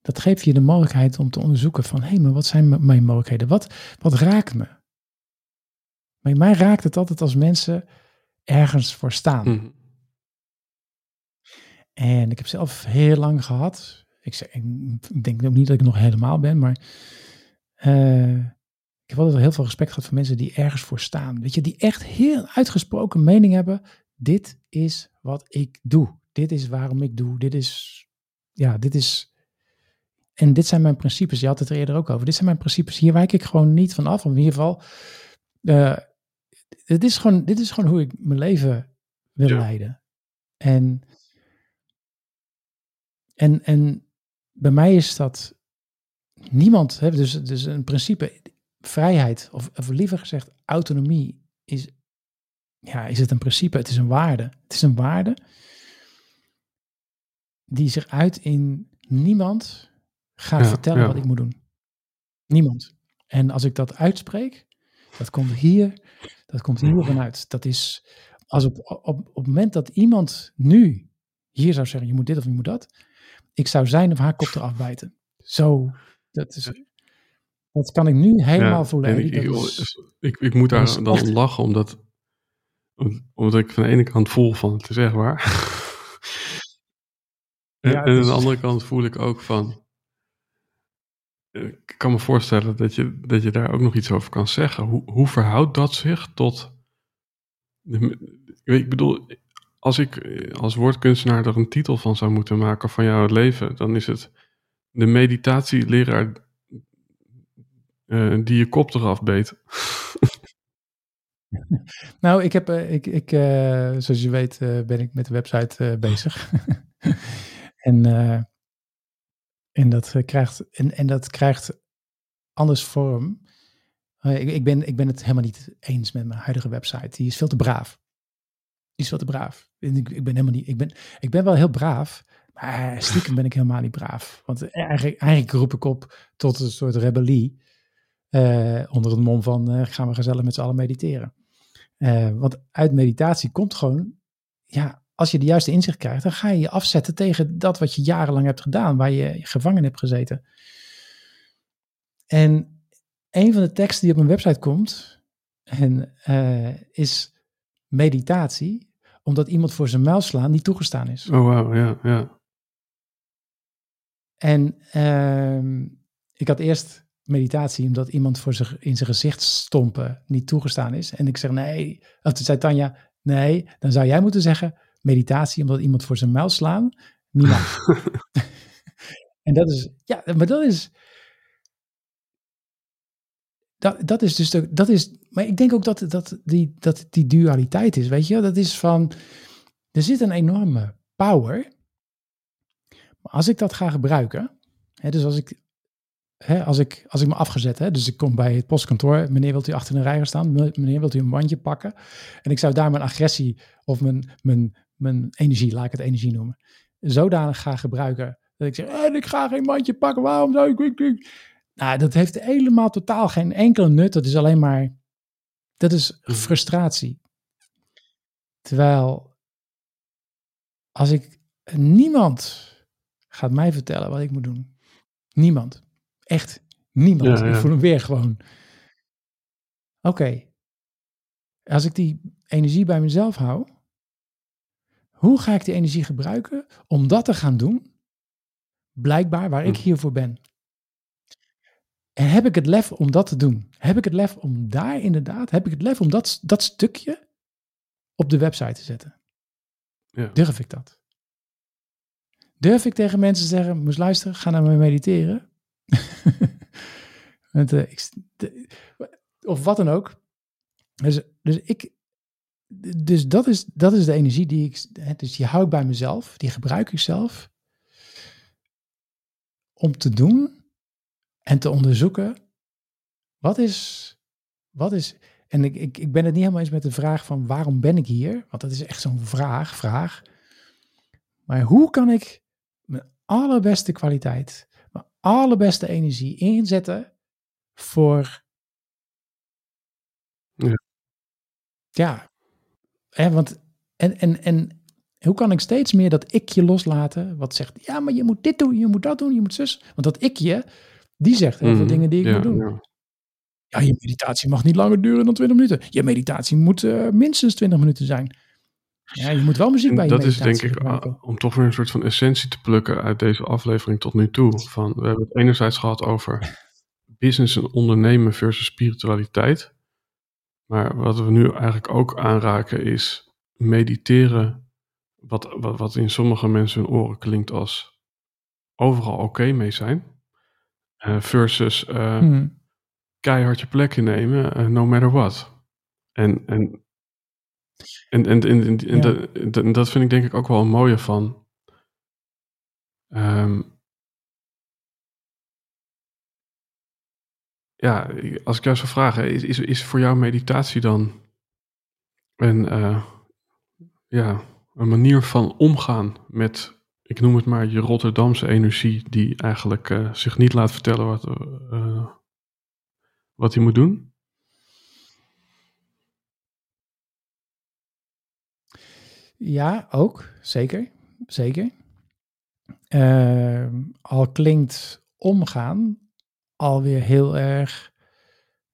dat geeft je de mogelijkheid om te onderzoeken van, hé, hey, maar wat zijn mijn mogelijkheden? Wat, wat raakt me? Maar mij raakt het altijd als mensen ergens voor staan. Mm. En ik heb zelf heel lang gehad. Ik, zeg, ik denk ook niet dat ik nog helemaal ben, maar uh, ik heb altijd heel veel respect gehad voor mensen die ergens voor staan. Weet je, die echt heel uitgesproken mening hebben. Dit is wat ik doe. Dit is waarom ik doe. Dit is, ja, dit is. En dit zijn mijn principes. Je had het er eerder ook over. Dit zijn mijn principes. Hier wijk ik gewoon niet van af. in ieder geval, uh, dit, is gewoon, dit is gewoon hoe ik mijn leven wil ja. leiden. En, en, en bij mij is dat niemand, hè, dus, dus een principe, vrijheid, of, of liever gezegd autonomie, is, ja, is het een principe, het is een waarde. Het is een waarde die zich uit in niemand gaat Ja, vertellen ja. wat ik moet doen. Niemand. En als ik dat uitspreek, dat komt hier, dat komt hier vanuit. Dat is, als op, op, op het moment dat iemand nu hier zou zeggen, je moet dit of je moet dat, ik zou zijn of haar kop eraf bijten. Zo, dat is, dat kan ik nu helemaal Ja, voelen. ik, ik, is- ik, ik moet daar dan echt- lachen, omdat, omdat ik van de ene kant voel van het is echt waar. en, Ja, en aan is- de andere kant voel ik ook van. eh, Ik kan me voorstellen dat je, dat je daar ook nog iets over kan zeggen. Hoe, hoe verhoudt dat zich tot. de- ik bedoel, als ik eh, als woordkunstenaar er een titel van zou moeten maken van jouw leven, dan is het de meditatieleraar eh, die je kop eraf beet. Nou, ik heb, eh, ik, ik, zoals je weet, ben ik met de website bezig. en, en, dat krijgt, en, en dat krijgt anders vorm. Ik, ik, ben, ik ben het helemaal niet eens met mijn huidige website. Die is veel te braaf. Is veel te braaf. Ik, ik ben helemaal niet. Ik ben, ik ben wel heel braaf. Maar stiekem ben ik helemaal niet braaf. Want eigenlijk, eigenlijk roep ik op tot een soort rebellie. eh, onder het mom van eh, gaan we gezellig met z'n allen mediteren. Uh, want uit meditatie komt gewoon, ja, als je de juiste inzicht krijgt, dan ga je je afzetten tegen dat wat je jarenlang hebt gedaan, waar je gevangen hebt gezeten. En een van de teksten die op mijn website komt, en, is meditatie, omdat iemand voor zijn muil slaan niet toegestaan is. Oh, wow, ja, ja. En uh, ik had eerst meditatie omdat iemand voor zich in zijn gezicht stompen niet toegestaan is. En ik zeg nee, of toen zei Tanja, nee, dan zou jij moeten zeggen meditatie omdat iemand voor zijn muil slaan niet mag. en dat is, ja, maar dat is, dat, dat is dus, de, dat is, maar ik denk ook dat, dat, die, dat die dualiteit is, weet je, dat is van, er zit een enorme power, maar als ik dat ga gebruiken, hè, dus als ik hè, als, ik, als ik me afgezet, hè, dus ik kom bij het postkantoor, meneer wilt u achter een rij gaan staan, meneer wilt u een mandje pakken, en ik zou daar mijn agressie of mijn, mijn, mijn energie, laat ik het energie noemen, zodanig ga gebruiken, dat ik zeg, en ik ga geen mandje pakken, waarom zou ik... Nou, dat heeft helemaal totaal geen enkele nut, dat is alleen maar, dat is mhm. frustratie. Terwijl, als ik, niemand gaat mij vertellen wat ik moet doen. Niemand. Echt niemand. Ik voel hem weer gewoon. Oké. Als ik die energie bij mezelf hou, hoe ga ik die energie gebruiken om dat te gaan doen? Blijkbaar waar ik hm. hiervoor ben. En heb ik het lef om dat te doen? Heb ik het lef om daar inderdaad, heb ik het lef om dat, dat stukje op de website te zetten? Ja. Durf ik dat? Durf ik tegen mensen te zeggen, moest luisteren, ga naar me mediteren? Eh, of wat dan ook. Dus, dus ik. Dus dat is, dat is de energie die ik. Dus die hou ik bij mezelf, die gebruik ik zelf. Om te doen en te onderzoeken. Wat is. Wat is. En ik, ik, ik ben het niet helemaal eens met de vraag van waarom ben ik hier? Want dat is echt zo'n vraag, vraag. Maar hoe kan ik mijn allerbeste kwaliteit allerbeste energie inzetten voor. Ja. Ja. Hè, want. En, en, en hoe kan ik steeds meer dat ikje loslaten? Wat zegt, ja, maar je moet dit doen, je moet dat doen, je moet zus. Want dat ikje, die zegt heel veel mhm. dingen die ik moet doen. Ja. ja. je meditatie mag niet langer duren dan 20 minuten. Je meditatie moet uh, minstens 20 minuten zijn. Ja, je moet wel muziek bij je Dat is denk ik, ah, om toch weer een soort van essentie te plukken uit deze aflevering tot nu toe. Van, we hebben het enerzijds gehad over business en ondernemen versus spiritualiteit. Maar wat we nu eigenlijk ook aanraken is mediteren, wat, wat, wat in sommige mensen hun oren klinkt als overal oké mee zijn. Uh, versus uh, hmm. keihard je plek innemen, uh, no matter what. En, en en, en, en, en, dat, dat vind ik denk ik ook wel een mooie van. Um, ja, als ik jou zou vragen, is, is, is voor jou meditatie dan een, uh, ja, een manier van omgaan met, ik noem het maar, je Rotterdamse energie, die eigenlijk uh, zich niet laat vertellen wat, uh, wat hij moet doen? Ja, ook. Zeker. Zeker. Uh, al klinkt omgaan alweer heel erg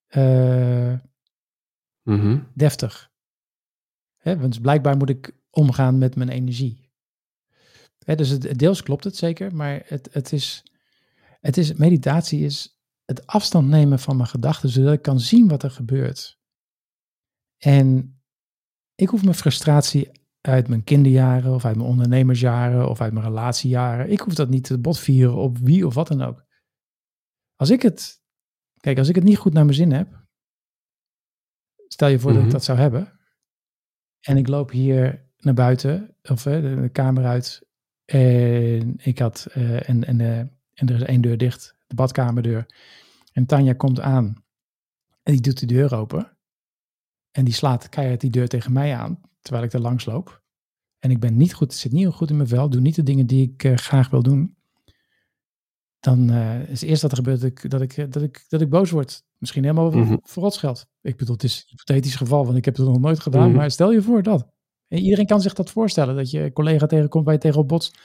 uh, deftig. Hè, want blijkbaar moet ik omgaan met mijn energie. Hè, dus het, deels klopt het zeker, maar het, het, is, het is, meditatie is het afstand nemen van mijn gedachten, zodat ik kan zien wat er gebeurt. En ik hoef mijn frustratie uit mijn kinderjaren of uit mijn ondernemersjaren of uit mijn relatiejaren. Ik hoef dat niet te botvieren op wie of wat dan ook. Als ik het, kijk, als ik het niet goed naar mijn zin heb, stel je voor dat ik mhm. dat zou hebben, en ik loop hier naar buiten of de, kamer uit en ik had uh, en, en, uh, en er is één deur dicht, de badkamerdeur, en Tanja komt aan en die doet de deur open en die slaat keihard die deur tegen mij aan terwijl ik er langs loop. En ik ben niet goed, zit niet goed in mijn vel, doe niet de dingen die ik uh, graag wil doen. Dan is eerst dat er gebeurt dat ik, dat, ik, dat, ik, dat ik boos word. Misschien helemaal Mhm. voor. Ik bedoel, het is een hypothetisch geval, want ik heb het nog nooit gedaan. Mhm. Maar stel je voor dat. En iedereen kan zich dat voorstellen. Dat je een collega tegenkomt waar je tegen op botst.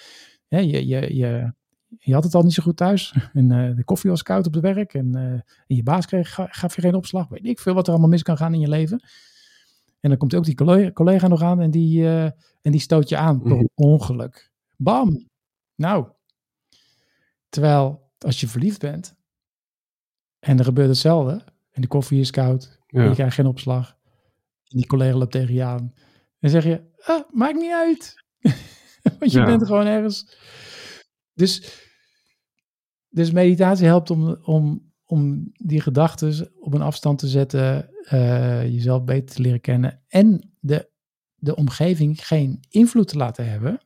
Je, je, je, je had het al niet zo goed thuis. En eh, de koffie was koud op het werk. En, eh, en je baas kreeg, ga- gaf je geen opslag. Weet ik veel wat er allemaal mis kan gaan in je leven. En dan komt ook die collega, collega nog aan en die, eh, en die stoot je aan per Mhm. ongeluk. Bam! Nou. Terwijl als je verliefd bent en er gebeurt hetzelfde. En de koffie is koud. En je krijgt geen opslag. En die collega loopt tegen je aan. Dan zeg je, ah, maakt niet uit. Want je Ja. bent gewoon ergens. Dus, dus meditatie helpt om, om, om die gedachten op een afstand te zetten. eh, jezelf beter te leren kennen. En de, de omgeving geen invloed te laten hebben.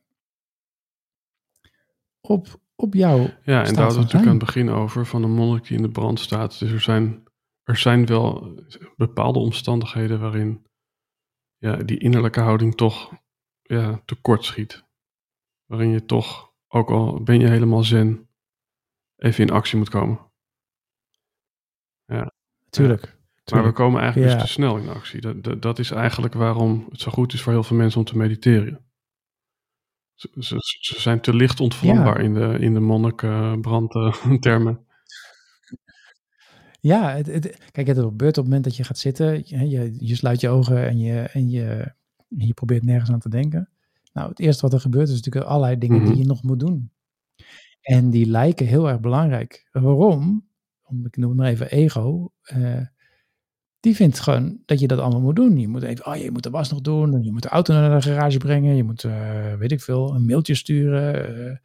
Op, op jou. Ja, en daar hadden we natuurlijk aan het begin over van een monnik die in de brand staat. Dus er zijn, er zijn wel bepaalde omstandigheden waarin ja, die innerlijke houding toch ja, tekort schiet. Waarin je toch, ook al ben je helemaal zen, even in actie moet komen. Tuurlijk. Maar we komen eigenlijk Ja. dus te snel in actie. Dat, dat, dat is eigenlijk waarom het zo goed is voor heel veel mensen om te mediteren. Ze, ze, ze zijn te licht ontvlambaar in de, in de monnikbrandtermen. Ja, het, het- kijk, het gebeurt op het moment dat je gaat zitten. Je, je, je sluit je ogen en je, en, je, je probeert nergens aan te denken. Nou, het eerste wat er gebeurt is natuurlijk allerlei dingen Mhm. die je nog moet doen. En die lijken heel erg belangrijk. Waarom? Om, ik noem het maar even ego. eh, die vindt gewoon dat je dat allemaal moet doen. Je moet even, oh, je moet de was nog doen. en Je moet de auto naar de garage brengen. Je moet, eh, weet ik veel, een mailtje sturen. eh,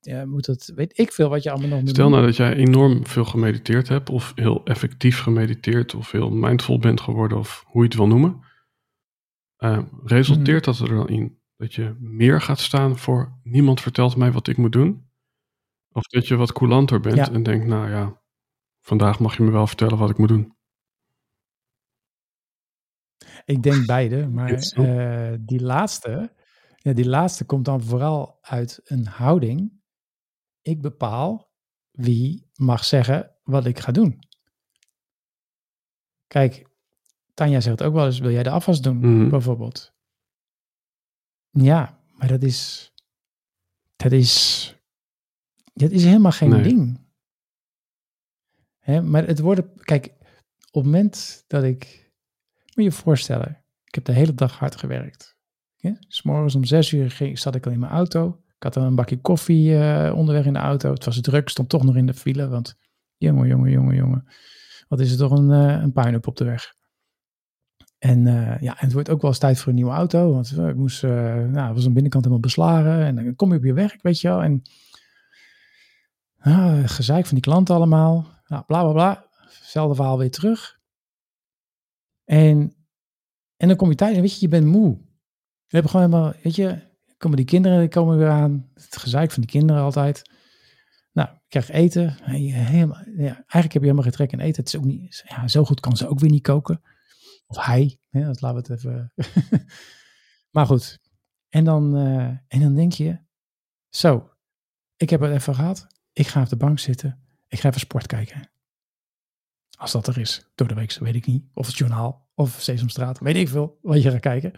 je moet het, weet ik veel wat je allemaal nog moet Stel doen. nou dat jij enorm veel gemediteerd hebt, of heel effectief gemediteerd, of heel mindful bent geworden, of hoe je het wil noemen. Eh, resulteert dat er dan in dat je meer gaat staan voor niemand vertelt mij wat ik moet doen? Of dat je wat coulanter bent Ja. en denkt, nou ja, vandaag mag je me wel vertellen wat ik moet doen. Ik denk beide, maar eh, die laatste, ja, die laatste komt dan vooral uit een houding. Ik bepaal wie mag zeggen wat ik ga doen. Kijk, Tanja zegt ook wel eens, wil jij de afwas doen, Mhm. bijvoorbeeld? Ja, maar dat is, dat is, dat is helemaal geen Nee. ding. Hè, maar het worden, kijk, op het moment dat ik, moet je je voorstellen, ik heb de hele dag hard gewerkt. Ja? S morgens om zes uur ging, zat ik al in mijn auto. Ik had dan een bakje koffie eh, onderweg in de auto. Het was druk, stond toch nog in de file, want jongen, jongen, jongen, jongen. Wat is er toch een, eh een puinhoop op de weg. En eh, ja, het wordt ook wel eens tijd voor een nieuwe auto. Want ik moest, nou, was aan de binnenkant helemaal beslagen. En dan kom je op je werk, weet je wel. En ah, gezeik van die klanten allemaal. Nou, bla, bla, bla. Hetzelfde verhaal weer terug. En, en dan kom je thuis en weet je, je bent moe. Je hebt gewoon helemaal, weet je, komen die kinderen komen weer aan. Het gezeik van die kinderen altijd. Nou, ik krijg eten. En je Helemaal, ja, eigenlijk heb je helemaal geen trek in eten. Het is ook niet, ja, zo goed kan ze ook weer niet koken. Of hij, dat laten we het even. maar goed. En dan, eh, en dan denk je, zo, ik heb het even gehad. Ik ga op de bank zitten. Ik ga even sport kijken. Als dat er is, door de week, weet ik niet. Of het journaal, of Sesamstraat, weet ik veel wat je gaat kijken.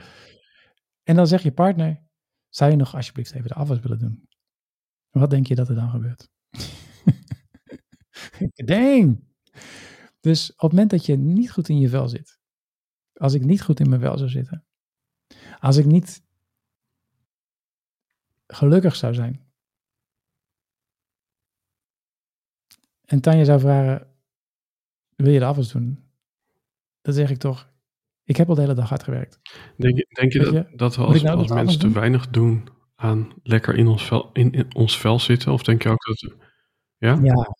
En dan zegt je partner, zou je nog alsjeblieft even de afwas willen doen? Wat denk je dat er dan gebeurt? Dang! Dus op het moment dat je niet goed in je vel zit, als ik niet goed in mijn vel zou zitten, als ik niet gelukkig zou zijn, en Tanja zou vragen, wil je de afwas doen? Dan zeg ik toch, ik heb al de hele dag hard gewerkt. Denk je, denk je dat, je, dat we als, nou als mensen te doen? weinig doen aan lekker in ons vel, in, in ons vel zitten? Of denk je ook dat... Ja? Ja,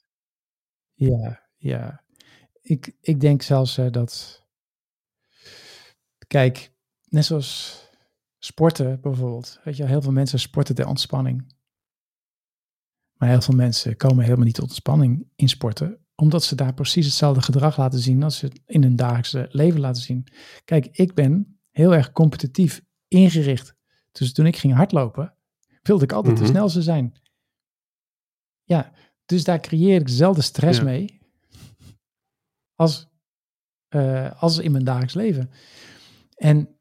ja, ja. Ik, ik denk zelfs eh, dat. Kijk, net zoals sporten bijvoorbeeld. Weet je, heel veel mensen sporten ter ontspanning. Maar heel veel mensen komen helemaal niet tot ontspanning in sporten, omdat ze daar precies hetzelfde gedrag laten zien als ze in hun dagelijkse leven laten zien. Kijk, ik ben heel erg competitief ingericht. Dus toen ik ging hardlopen, wilde ik altijd Mhm. de snelste zijn. Ja, dus daar creëer ik dezelfde stress Ja. mee als, uh, als in mijn dagelijks leven. En,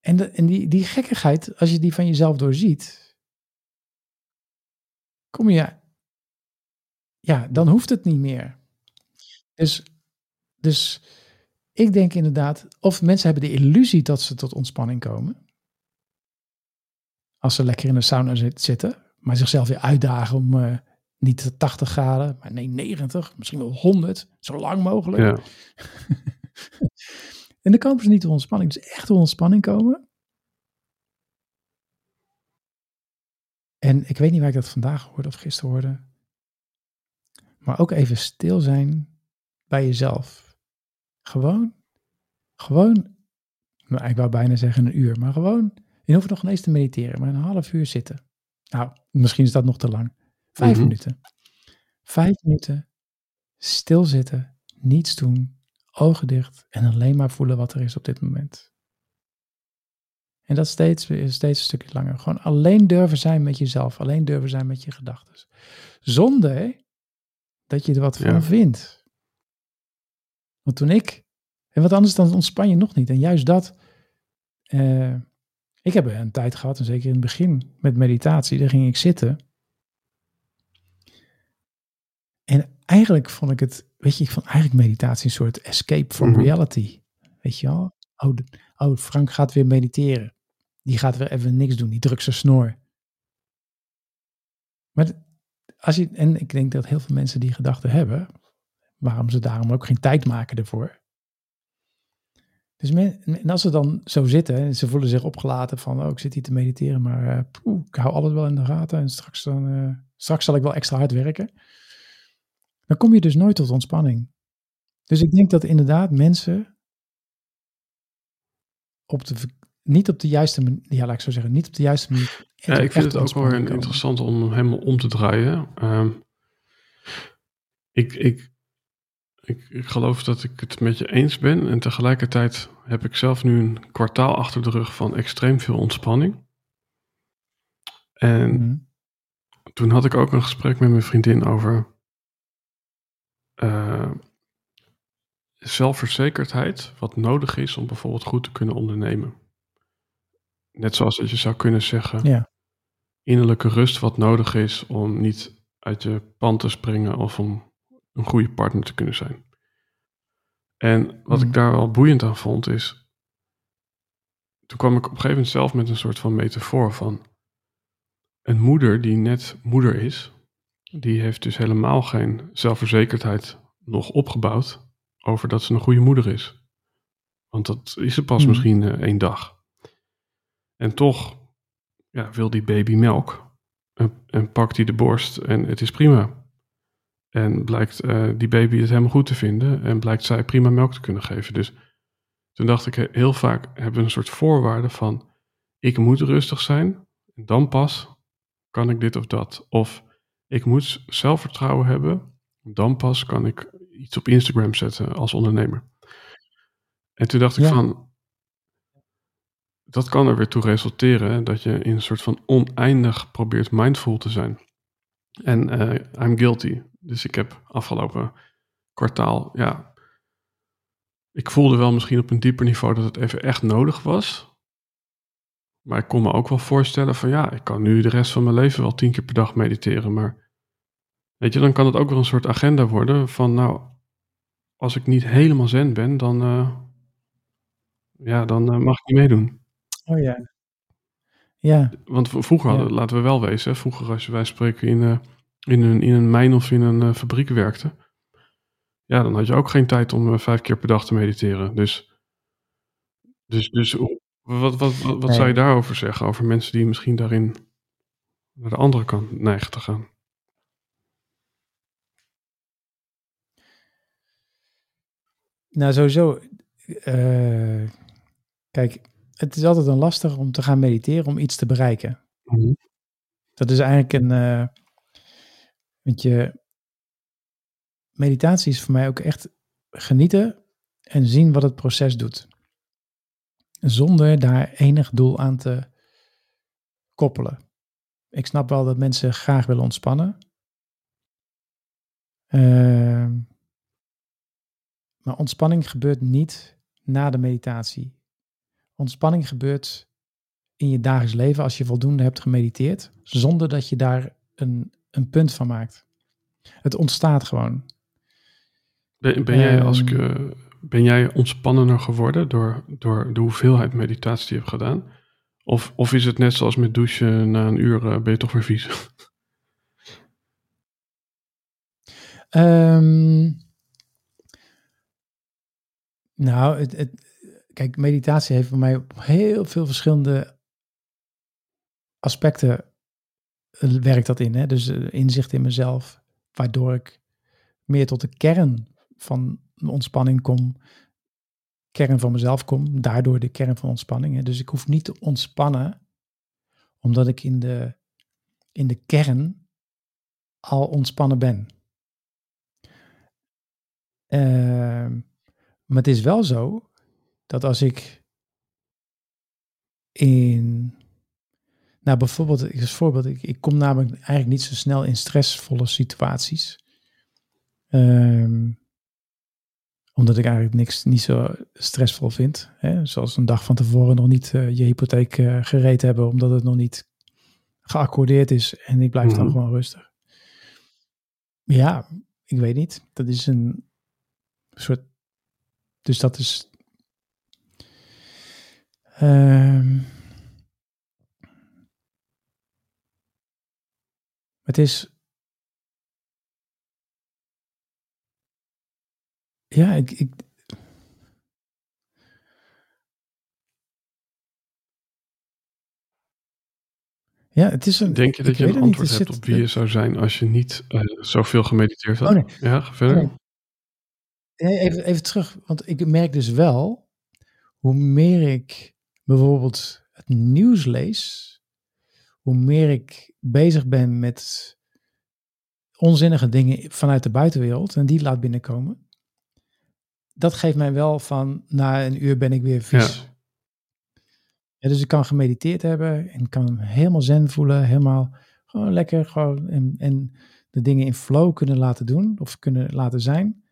en, de, en die, die gekkigheid, als je die van jezelf doorziet, kom je, ja, dan hoeft het niet meer. Dus, dus ik denk inderdaad, of mensen hebben de illusie dat ze tot ontspanning komen. Als ze lekker in de sauna zitten, maar zichzelf weer uitdagen om uh, niet 80 graden, maar nee 90, misschien wel 100, zo lang mogelijk. Ja. en dan komen ze niet tot ontspanning. Dus echt tot ontspanning komen. En ik weet niet waar ik dat vandaag hoorde of gisteren hoorde. Maar ook even stil zijn bij jezelf. Gewoon, gewoon, nou, ik wou bijna zeggen een uur, maar gewoon, je hoeft nog ineens te mediteren, maar een half uur zitten. Nou, misschien is dat nog te lang. Vijf mhm. minuten. Vijf minuten stilzitten, niets doen, ogen dicht en alleen maar voelen wat er is op dit moment. En dat steeds, steeds een stukje langer. Gewoon alleen durven zijn met jezelf, alleen durven zijn met je gedachten. Zonder dat je er wat van vindt. Want toen ik, en wat anders dan ontspan je nog niet. En juist dat, uh, ik heb een tijd gehad, en zeker in het begin met meditatie, daar ging ik zitten. En eigenlijk vond ik het, weet je, ik vond eigenlijk meditatie een soort escape from mhm. reality. Weet je wel? Oh, oh, Frank gaat weer mediteren. Die gaat weer even niks doen, die drukt zijn snor. Maar als je, en ik denk dat heel veel mensen die gedachten hebben, waarom ze daarom ook geen tijd maken ervoor. Dus en als ze dan zo zitten en ze voelen zich opgelaten van, oh, ik zit hier te mediteren, maar uh, ik hou alles wel in de gaten en straks, dan, uh, straks zal ik wel extra hard werken. Dan kom je dus nooit tot ontspanning. Dus ik denk dat inderdaad mensen op de, niet op de juiste manier, ja, laat ik zo zeggen, niet op de juiste manier. Ja, ik vind het ook wel interessant om helemaal om te draaien. Uh, ik, ik ik, ik, geloof dat ik het met je eens ben. En tegelijkertijd heb ik zelf nu een kwartaal achter de rug van extreem veel ontspanning. En mhm. toen had ik ook een gesprek met mijn vriendin over uh, zelfverzekerdheid, wat nodig is om bijvoorbeeld goed te kunnen ondernemen. Net zoals dat je zou kunnen zeggen, ja. Innerlijke rust wat nodig is om niet uit je pand te springen of om een goede partner te kunnen zijn. En wat ik hmm. daar wel boeiend aan vond is, toen kwam ik op een gegeven moment zelf met een soort van metafoor van een moeder die net moeder is, die heeft dus helemaal geen zelfverzekerdheid nog opgebouwd over dat ze een goede moeder is. Want dat is ze pas hmm. misschien uh, één dag. En toch ja, wil die baby melk en, en pakt hij de borst en het is prima. En blijkt uh, die baby het helemaal goed te vinden en blijkt zij prima melk te kunnen geven. Dus toen dacht ik, heel vaak hebben we een soort voorwaarde van, ik moet rustig zijn en dan pas kan ik dit of dat. Of ik moet zelfvertrouwen hebben, dan pas kan ik iets op Instagram zetten als ondernemer. En toen dacht ik van, dat kan er weer toe resulteren dat je in een soort van oneindig probeert mindful te zijn. En uh, I'm guilty. Dus ik heb afgelopen kwartaal, ja, ik voelde wel misschien op een dieper niveau dat het even echt nodig was. Maar ik kon me ook wel voorstellen van ja, ik kan nu de rest van mijn leven wel tien keer per dag mediteren. Maar weet je, dan kan het ook wel een soort agenda worden van nou, als ik niet helemaal zen ben, dan, uh, ja, dan uh, mag ik niet meedoen. Oh ja. Ja. Want vroeger, hadden, laten we wel wezen, vroeger als wij spreken in... Uh, in een, in een mijn of in een uh, fabriek werkte, ja, dan had je ook geen tijd om uh, vijf keer per dag te mediteren. Dus, dus, dus wat, wat, wat, wat zou je daarover zeggen? Over mensen die misschien daarin naar de andere kant neigen te gaan? Nou, sowieso. Kijk, het is altijd een lastig om te gaan mediteren om iets te bereiken. Mm Dat is eigenlijk een, want je meditatie is voor mij ook echt genieten en zien wat het proces doet. Zonder daar enig doel aan te koppelen. Ik snap wel dat mensen graag willen ontspannen. Uh, Maar ontspanning gebeurt niet na de meditatie. Ontspanning gebeurt in je dagelijks leven als je voldoende hebt gemediteerd, zonder dat je daar een, een punt van maakt. Het ontstaat gewoon. Ben, ben jij, als ik, Ehm. eh, ben jij ontspannender geworden door, door de hoeveelheid meditatie die je hebt gedaan? Of, of is het net zoals met douchen, na een uur eh, ben je toch weer vies? Ehm, nou, het, het, kijk, meditatie heeft voor mij op heel veel verschillende aspecten eh, werkt dat in. Hè? Dus eh, inzicht in mezelf, waardoor ik meer tot de kern van ontspanning kom, kern van mezelf kom, daardoor de kern van ontspanning. Hè? Dus ik hoef niet te ontspannen, omdat ik in de, in de kern al ontspannen ben. Ehm, maar het is wel zo dat als ik in, nou bijvoorbeeld, als voorbeeld, ik, ik kom namelijk eigenlijk niet zo snel in stressvolle situaties. Ehm, omdat ik eigenlijk niks niet zo stressvol vind. Hè? Zoals een dag van tevoren nog niet eh, je hypotheek eh, gereed hebben, omdat het nog niet geaccordeerd is en ik blijf dan Mhm. gewoon rustig. Ja, ik weet niet. Dat is een soort. Dus dat is. Ehm, het is. Ja, ik. ik ja, het is een. Denk je dat je een antwoord hebt zit- op wie je zou zijn als je niet eh, zoveel gemediteerd had? Oh, nee. Ja, ga verder. Nee, even, even terug, want ik merk dus wel, hoe meer ik bijvoorbeeld het nieuws lees, hoe meer ik bezig ben met onzinnige dingen vanuit de buitenwereld en die laat binnenkomen. Dat geeft mij wel van, na een uur ben ik weer vies. Ja. Ja, dus ik kan gemediteerd hebben en kan helemaal zen voelen, helemaal gewoon lekker gewoon en, en de dingen in flow kunnen laten doen of kunnen laten zijn.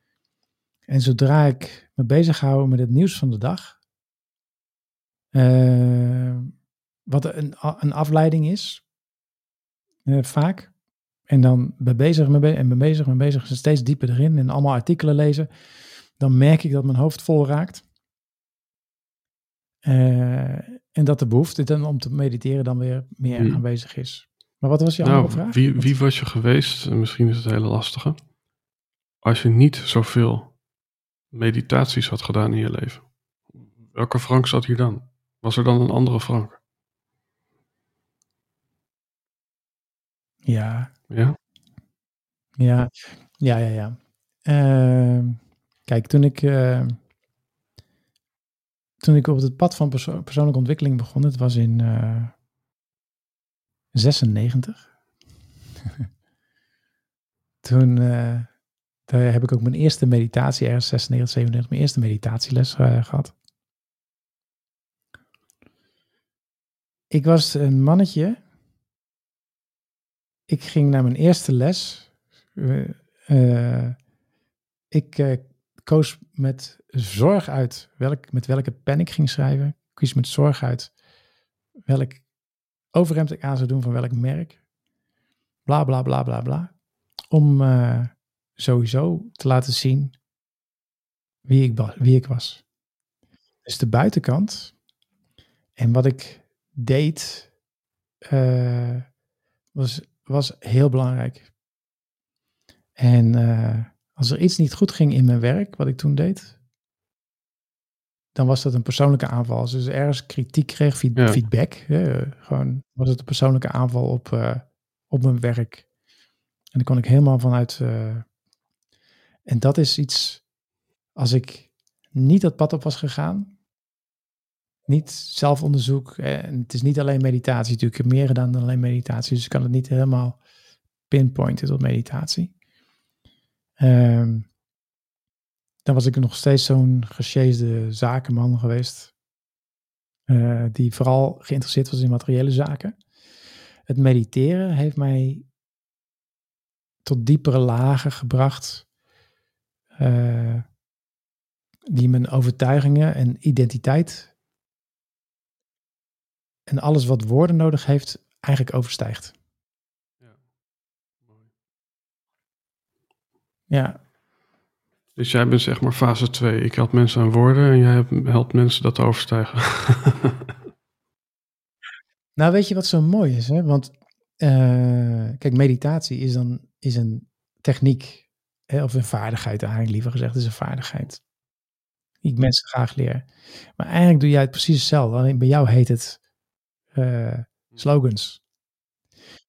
En zodra ik me bezig hou met het nieuws van de dag, eh, wat een, een afleiding is, eh, vaak, en dan ben bezig, me be- en ben bezig, ben bezig, steeds dieper erin en allemaal artikelen lezen, dan merk ik dat mijn hoofd vol raakt. Eh, en dat de behoefte dan om te mediteren dan weer meer Hmm. aanwezig is. Maar wat was je andere Nou, vraag? wie, wie was je geweest? En Misschien is het een hele lastige. Als je niet zoveel meditaties had gedaan in je leven. Welke Frank zat hier dan? Was er dan een andere Frank? Ja, Ja? ja, ja, ja, ja. Ehm, kijk, toen ik, eh, toen ik op het pad van perso- persoonlijke ontwikkeling begon, het was in eh 96. toen eh, daar heb ik ook mijn eerste meditatie, ergens 96, 97, mijn eerste meditatieles eh, gehad. Ik was een mannetje. Ik ging naar mijn eerste les. Eh, ik eh, koos met zorg uit welk, met welke pen ik ging schrijven. Ik kies met zorg uit welk overhemd ik aan zou doen van welk merk. Bla bla bla bla bla. Om eh, sowieso te laten zien wie ik, wie ik was. Dus de buitenkant. En wat ik deed eh, was, was heel belangrijk. En eh, als er iets niet goed ging in mijn werk, wat ik toen deed, dan was dat een persoonlijke aanval. Als dus ergens kritiek kreeg, feed- Ja. feedback, gewoon was het een persoonlijke aanval op, eh, op mijn werk. En daar kon ik helemaal vanuit. en dat is iets, als ik niet dat pad op was gegaan, niet zelfonderzoek, eh, en het is niet alleen meditatie natuurlijk, ik heb meer gedaan dan alleen meditatie, dus ik kan het niet helemaal pinpointen tot meditatie. Ehm, dan was ik nog steeds zo'n gesjeesde zakenman geweest, eh, die vooral geïnteresseerd was in materiële zaken. Het mediteren heeft mij tot diepere lagen gebracht. eh, die mijn overtuigingen en identiteit en alles wat woorden nodig heeft, eigenlijk overstijgt. Ja. Ja, Dus jij bent zeg maar fase 2. Ik help mensen aan woorden en jij helpt mensen dat te overstijgen. nou weet je wat zo mooi is, hè? Want eh, kijk, meditatie is dan is een techniek, hè? of een vaardigheid eigenlijk liever gezegd, is een vaardigheid. Die ik mensen graag leer. Maar eigenlijk doe jij het precies hetzelfde. Alleen bij jou heet het eh, slogans.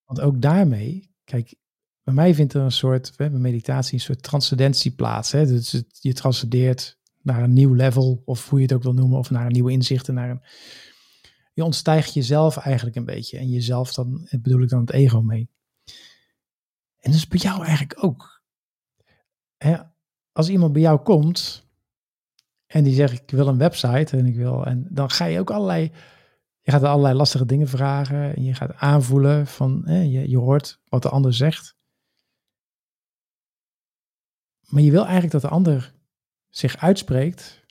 Want ook daarmee, kijk, bij mij vindt er een soort, hè, bij meditatie, een soort transcendentie plaats. Hè? Dus je transcendeert naar een nieuw level, of hoe je het ook wil noemen, of naar een nieuwe inzichten, naar een, je ontstijgt jezelf eigenlijk een beetje. En jezelf dan, bedoel ik dan het ego mee. En dat is bij jou eigenlijk ook. Hè, als iemand bij jou komt en die zegt ik wil een website en ik wil, en dan ga je ook allerlei, je gaat allerlei lastige dingen vragen en je gaat aanvoelen van, je, je hoort wat de ander zegt. Maar je wil eigenlijk dat de ander zich uitspreekt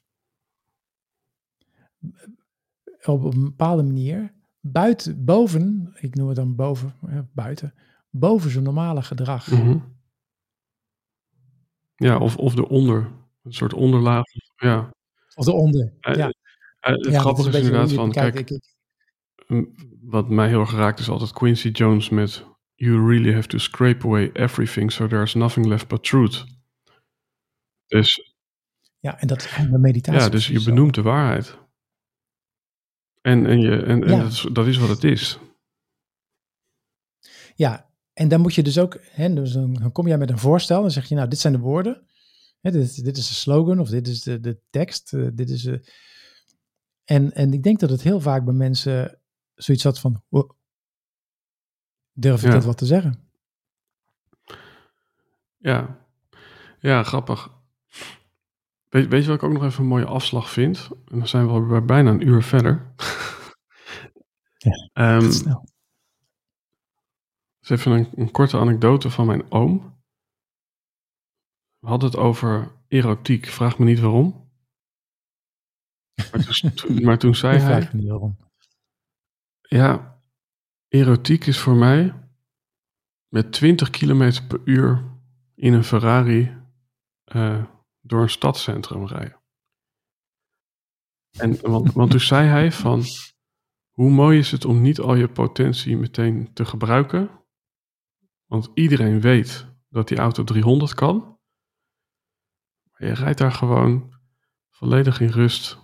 op een bepaalde manier buiten, boven, ik noem het dan boven, buiten, boven zijn normale gedrag. Mhm. Ja, of, of eronder. Een soort onderlaag. Ja. Of eronder. Eh, ja. eh, het ja, grappige is, inderdaad van, kijk, Ik- ik- m, wat mij heel erg raakt is altijd Quincy Jones met You really have to scrape away everything so there's nothing left but truth. Dus ja, en dat is meditatie. ja, dus je benoemt de waarheid. En, en, je, en, en Ja. dat, is, dat is wat het is. Ja, en dan moet je dus ook, hè, dus dan, dan kom jij met een voorstel en zeg je, nou, dit zijn de woorden. Hè, dit, dit is de slogan of dit is de, de tekst. eh, dit is de... en, en ik denk dat het heel vaak bij mensen zoiets had van, "Wow, durf ik Ja. dat wat te zeggen? Ja, ja grappig. Weet, weet je wat ik ook nog even een mooie afslag vind? En dan zijn we bijna een uur verder. Ja, snel. Dus even een, een korte anekdote van mijn oom. We hadden het over erotiek. Vraag me niet waarom. Maar maar toen zei hij... vraag me niet waarom. Ja, erotiek is voor mij met 20 km per uur in een Ferrari eh, door een stadscentrum rijden. En, want, want toen zei hij van, hoe mooi is het om niet al je potentie meteen te gebruiken? Want iedereen weet dat die auto 300 kan. Maar je rijdt daar gewoon volledig in rust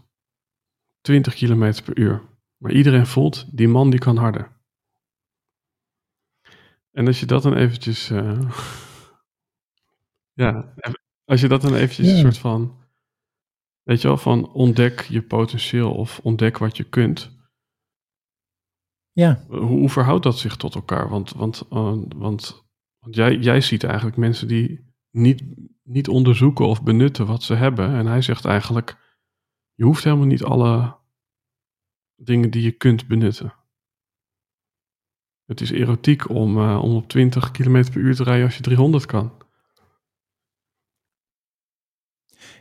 20 km per uur. Maar iedereen voelt, die man die kan harder. En als je dat dan eventjes... eh, ja, als je dat dan eventjes een soort van... Weet je wel, van ontdek je potentieel of ontdek wat je kunt. Ja, Hoe, hoe verhoudt dat zich tot elkaar? Want, want, eh, want, want jij, jij ziet eigenlijk mensen die niet, niet onderzoeken of benutten wat ze hebben. En hij zegt eigenlijk, je hoeft helemaal niet alle dingen die je kunt benutten. Het is erotiek om, eh, om op 20 km per uur te rijden als je 300 kan.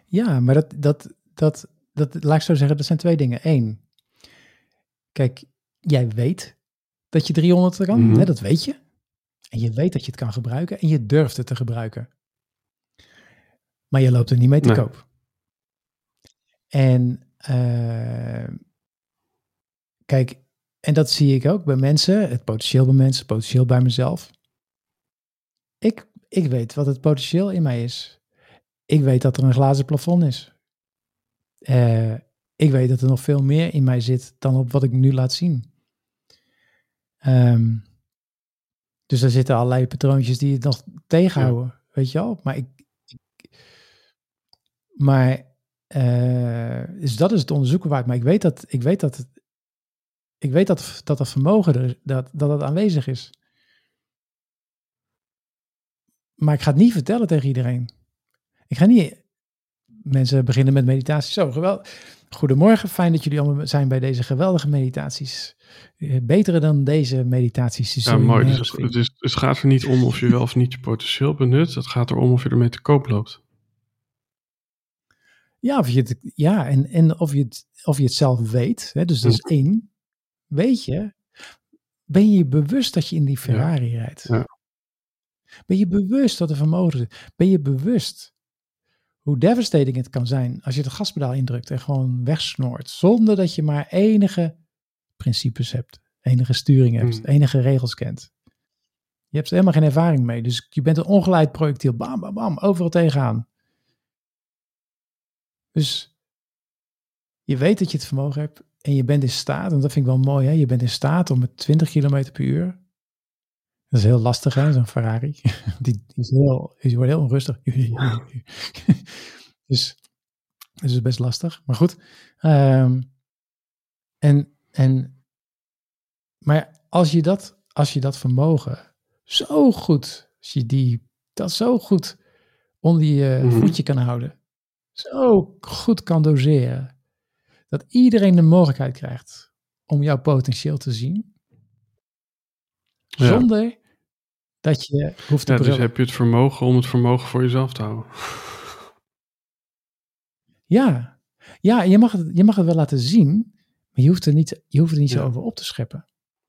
ja maar dat, dat, dat, dat, laat ik zo zeggen, dat zijn twee dingen. Eén, kijk, jij weet dat je 300 kan, Mhm. hè, dat weet je. En je weet dat je het kan gebruiken en je durft het te gebruiken. Maar je loopt er niet mee te Nee. koop. En eh, kijk, en dat zie ik ook bij mensen, het potentieel bij mensen, het potentieel bij mezelf. Ik, ik weet wat het potentieel in mij is. Ik weet dat er een glazen plafond is. Eh, ik weet dat er nog veel meer in mij zit dan op wat ik nu laat zien. Ehm, dus er zitten allerlei patroontjes die het nog tegenhouden, weet je wel. Maar ik, ik maar eh, dus dat is het onderzoeken waard. Maar ik weet dat, ik weet dat, het- ik weet dat, dat dat vermogen er, dat, dat dat aanwezig is. Maar ik ga het niet vertellen tegen iedereen. Ik ga niet mensen beginnen met meditatie. Zo, geweldig. Goedemorgen, fijn dat jullie allemaal zijn bij deze geweldige meditaties. Eh, Betere dan deze meditaties. Ja, mooi. Dus het, vinden. het, is, het gaat er niet om of je wel of niet je potentieel benut. Het gaat erom of je ermee te koop loopt. Ja, of je het, ja en, en of, je het, of je het zelf weet. Hè? Dus dat is één. Weet je, ben je bewust dat je in die Ferrari rijdt? Ja. Ben je bewust dat er vermogen zit? Ben je bewust hoe devastating het kan zijn als je het gaspedaal indrukt en gewoon wegsnoort, zonder dat je maar enige principes hebt, enige sturing hebt, Hmm. enige regels kent? Je hebt er helemaal geen ervaring mee, dus je bent een ongeleid projectiel, bam, bam, bam, overal tegenaan. Dus je weet dat je het vermogen hebt en je bent in staat, en dat vind ik wel mooi, hè? je bent in staat om met 20 km per uur, dat is heel lastig hè, zo'n Ferrari, die, die, is heel, die wordt heel onrustig. dus, dus het is best lastig, maar goed. Ehm, en, en, maar als je dat, als je dat vermogen zo goed, als je die, dat zo goed onder je Mhm. voetje kan houden, zo goed kan doseren, dat iedereen de mogelijkheid krijgt om jouw potentieel te zien, Ja. zonder dat je hoeft te Ja, dus heb je het vermogen om het vermogen voor jezelf te houden. Ja, ja je, mag het, je mag het wel laten zien, maar je hoeft er niet, je hoeft er niet zo over op te scheppen.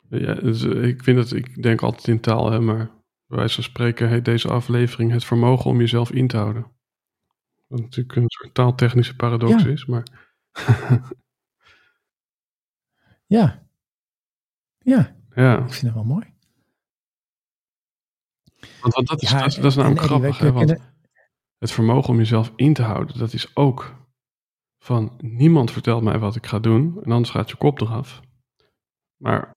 Ja, dus, eh, ik vind het, ik denk altijd in taal, hè, maar bij wijze van spreken heet deze aflevering het vermogen om jezelf in te houden. Wat natuurlijk een soort taaltechnische paradox Ja. is, maar Ja, ja, ja. ik vind het wel mooi. Want, want dat, is, Ja, dat, is, dat namelijk Eddie, grappig, hè, want het vermogen om jezelf in te houden, dat is ook van niemand vertelt mij wat ik ga doen en anders gaat je kop eraf. Maar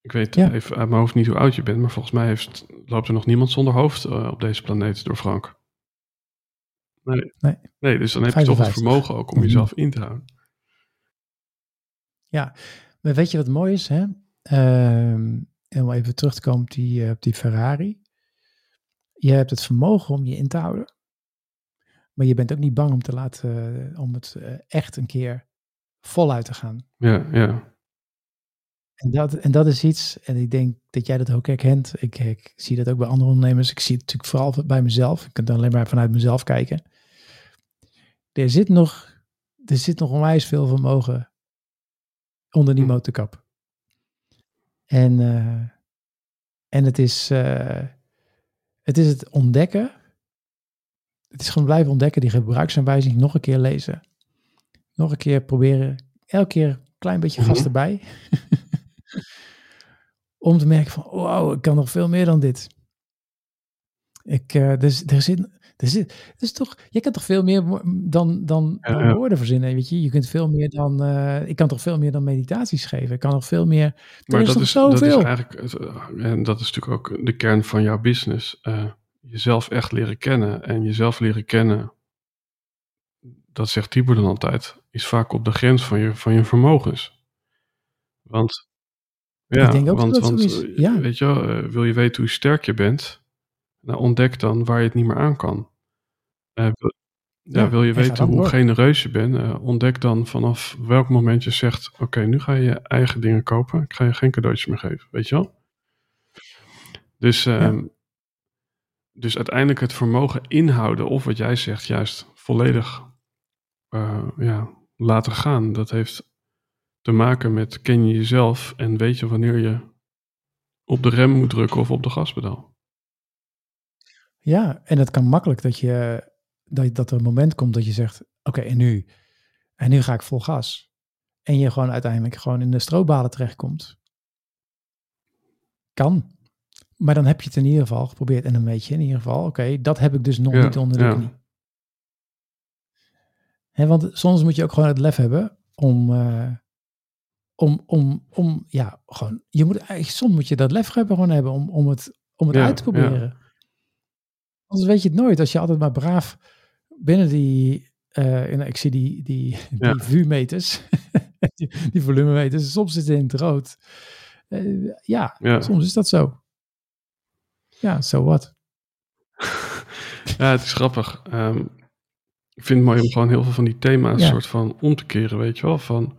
ik weet Ja. even uit mijn hoofd niet hoe oud je bent, maar volgens mij heeft, loopt er nog niemand zonder hoofd eh, op deze planeet door Frank. Nee. Nee. nee, dus dan heb je toch het 55. vermogen ook om Mhm. jezelf in te houden. Maar weet je wat mooi is? Hè? Ehm, en om even terug te komen op die, eh, op die Ferrari. Je hebt het vermogen om je in te houden. Maar je bent ook niet bang om, te laten, eh, om het eh, echt een keer voluit te gaan. Ja, ja. En dat, en dat is iets, en ik denk dat jij dat ook herkent. Ik, ik zie dat ook bij andere ondernemers. Ik zie het natuurlijk vooral bij mezelf. Ik kan het alleen maar vanuit mezelf kijken. Er zit nog, er zit nog onwijs veel vermogen onder die Hm. motorkap. En, eh, en het, is, eh, het is het ontdekken. Het is gewoon blijven ontdekken, die gebruiksaanwijzing nog een keer lezen. Nog een keer proberen, elke keer een klein beetje gas Mhm. erbij. Om te merken van, wow, ik kan nog veel meer dan dit. Ik, eh, dus, er zit, is toch, je kan toch veel meer dan, dan, woorden verzinnen, weet je. Je kunt veel meer dan, eh, ik kan toch veel meer dan meditaties geven. Ik kan nog veel meer, Maar is dat is, dat is eigenlijk, eh, en dat is natuurlijk ook de kern van jouw business. eh, jezelf echt leren kennen. En jezelf leren kennen, dat zegt Tibor dan altijd, is vaak op de grens van je, van je vermogens. Want, ja, Ik denk ook want, dat want ja. weet je wel, wil je weten hoe sterk je bent, nou ontdek dan waar je het niet meer aan kan. Eh, wil, ja, Ja, wil je weten hoe door. genereus je bent, eh, ontdek dan vanaf welk moment je zegt, oké, nu ga je je eigen dingen kopen, ik ga je geen cadeautjes meer geven, weet je wel? Dus, ehm, dus uiteindelijk het vermogen inhouden, of wat jij zegt, juist volledig eh, ja, laten gaan, dat heeft te maken met ken je jezelf en weet je wanneer je op de rem moet drukken of op de gaspedaal. Ja, en het kan makkelijk dat je dat, dat er een moment komt dat je zegt: Oké, en nu? En nu ga ik vol gas. En je gewoon uiteindelijk gewoon in de stroopbalen terechtkomt. Kan. Maar dan heb je het in ieder geval geprobeerd. En dan weet je in ieder geval: Oké, dat heb ik dus nog Ja, niet onder de ja. knie. Want soms moet je ook gewoon het lef hebben om. eh, om, om, om, ja, gewoon, je moet soms moet je dat lef hebben, gewoon hebben om, om het, om het Ja, uit te proberen. Anders weet je het nooit. Als je altijd maar braaf binnen die, en ik zie die, die, Ja. die vuurmeters, die, die volumemeters, soms zit het in het rood. Eh, ja, Ja. soms is dat zo. Ja, zo wat. Ja, het is grappig. Ehm, ik vind het mooi om gewoon heel veel van die thema's Ja. soort van om te keren, weet je wel. Van,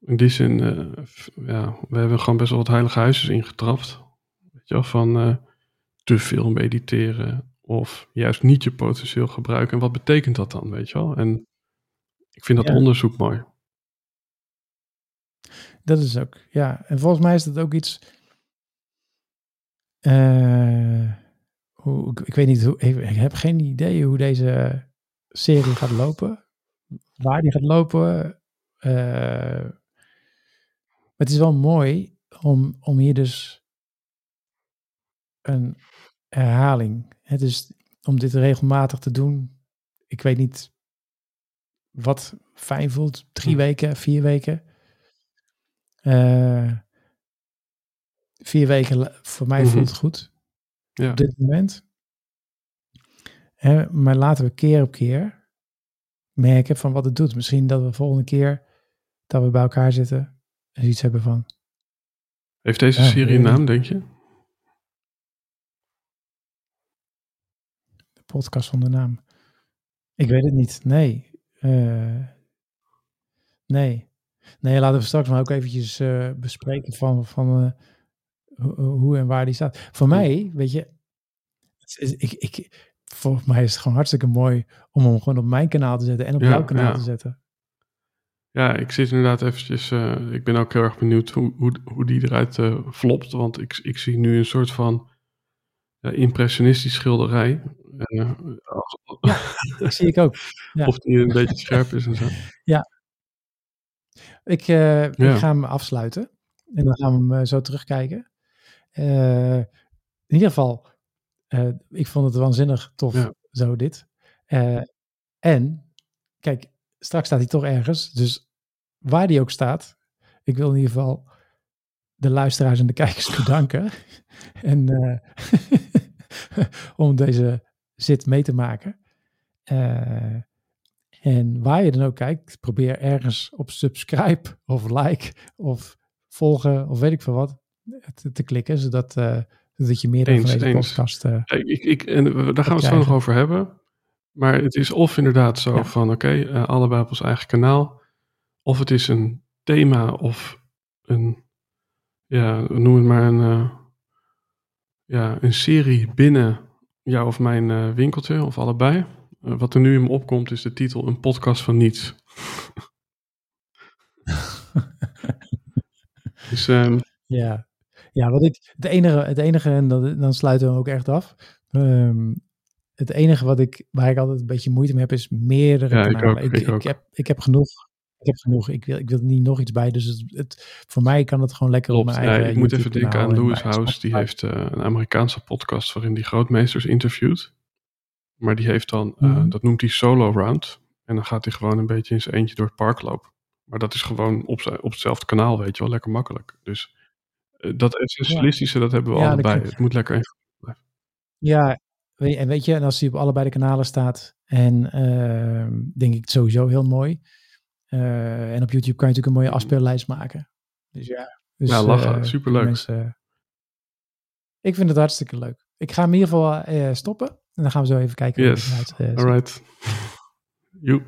in die zin, eh, f- ja, we hebben gewoon best wel wat heilige huisjes ingetrapt. Weet je wel, van te veel mediteren of juist niet je potentieel gebruiken. En wat betekent dat dan, weet je wel? En Ik vind dat Ja. onderzoek mooi. Dat is ook, ja. En volgens mij is dat ook iets. eh, hoe, ik, ik weet niet hoe. Ik, heb geen idee hoe deze serie gaat lopen. Waar die gaat lopen. maar het is wel mooi om, om hier dus een herhaling. Het is om dit regelmatig te doen. Ik weet niet wat fijn voelt. Drie Hm. weken, vier weken. Eh, vier weken, voor mij Mhm. voelt het goed Ja. op dit moment. Hè, maar laten we keer op keer merken van wat het doet. Misschien dat we volgende keer dat we bij elkaar zitten en iets hebben van. Heeft deze serie een naam, denk je? Podcast zonder naam. Ik weet het niet. Nee. Eh, nee. Nee, laten we straks maar ook eventjes eh, bespreken van, van eh, ho- hoe en waar die staat. Voor mij, weet je, ik, ik, volgens mij is het gewoon hartstikke mooi om hem gewoon op mijn kanaal te zetten en op Ja, jouw kanaal ja. te zetten. Ja, ik zit inderdaad eventjes... ik ben ook heel erg benieuwd hoe, hoe, hoe die eruit flopt. Want ik, ik zie nu een soort van impressionistisch schilderij. Eh, als- Dat zie ik ook. ja. Of die een beetje scherp is en zo. Ik, eh, ik Ja. ga hem afsluiten en dan gaan we hem eh, zo terugkijken. In ieder geval, ik vond het waanzinnig tof, Ja. zo dit. En, kijk, straks staat hij toch ergens, dus waar die ook staat, ik wil in ieder geval de luisteraars en de kijkers bedanken. en om deze zit mee te maken. Eh, en waar je dan ook kijkt, probeer ergens op subscribe of like of volgen of weet ik veel wat te, te klikken, zodat, eh, zodat je meer Eens, deze eens. podcast... Kijk, ik, ik, en daar gaan we het zo nog over hebben. Maar het is of inderdaad zo Ja. van, oké, allebei op ons eigen kanaal. Of het is een thema of een, ja, noem het maar een, ja, een serie binnen jou of mijn eh, winkeltje, of allebei. Eh, wat er nu in me opkomt is de titel Een podcast van niets. dus ehm, Ja, ja wat ik, het enige, het enige en dat, dan sluiten we ook echt af. Ehm, het enige wat ik, waar ik altijd een beetje moeite mee heb, is meerdere Ja, ik kanalen. ook, ik ook. heb, ik heb genoeg. Ik heb genoeg. Ik wil, ik wil er niet nog iets bij. Dus het, het, voor mij kan het gewoon lekker op Klopt. mijn Ja, eigen ik moet even denken aan Lewis House. Die heeft eh, een Amerikaanse podcast waarin die grootmeesters interviewt. Maar die heeft dan, eh, Mhm. dat noemt hij solo round. En dan gaat hij gewoon een beetje in zijn eentje door het park lopen. Maar dat is gewoon op, zijn, op hetzelfde kanaal, weet je wel, lekker makkelijk. Dus eh, dat essentialistische, dat hebben we Ja, allebei. Het moet lekker even. Ja, weet je- en weet je, en als die op allebei de kanalen staat, en ehm, denk ik sowieso heel mooi. Eh, en op YouTube kan je natuurlijk een mooie afspeellijst maken. Dus ja, dus, Ja, lachen. eh, Superleuk. mensen- ik vind het hartstikke leuk. Ik ga hem in ieder geval eh, stoppen. En dan gaan we zo even kijken hoe Yes. eh, ziet. Alright. Joep.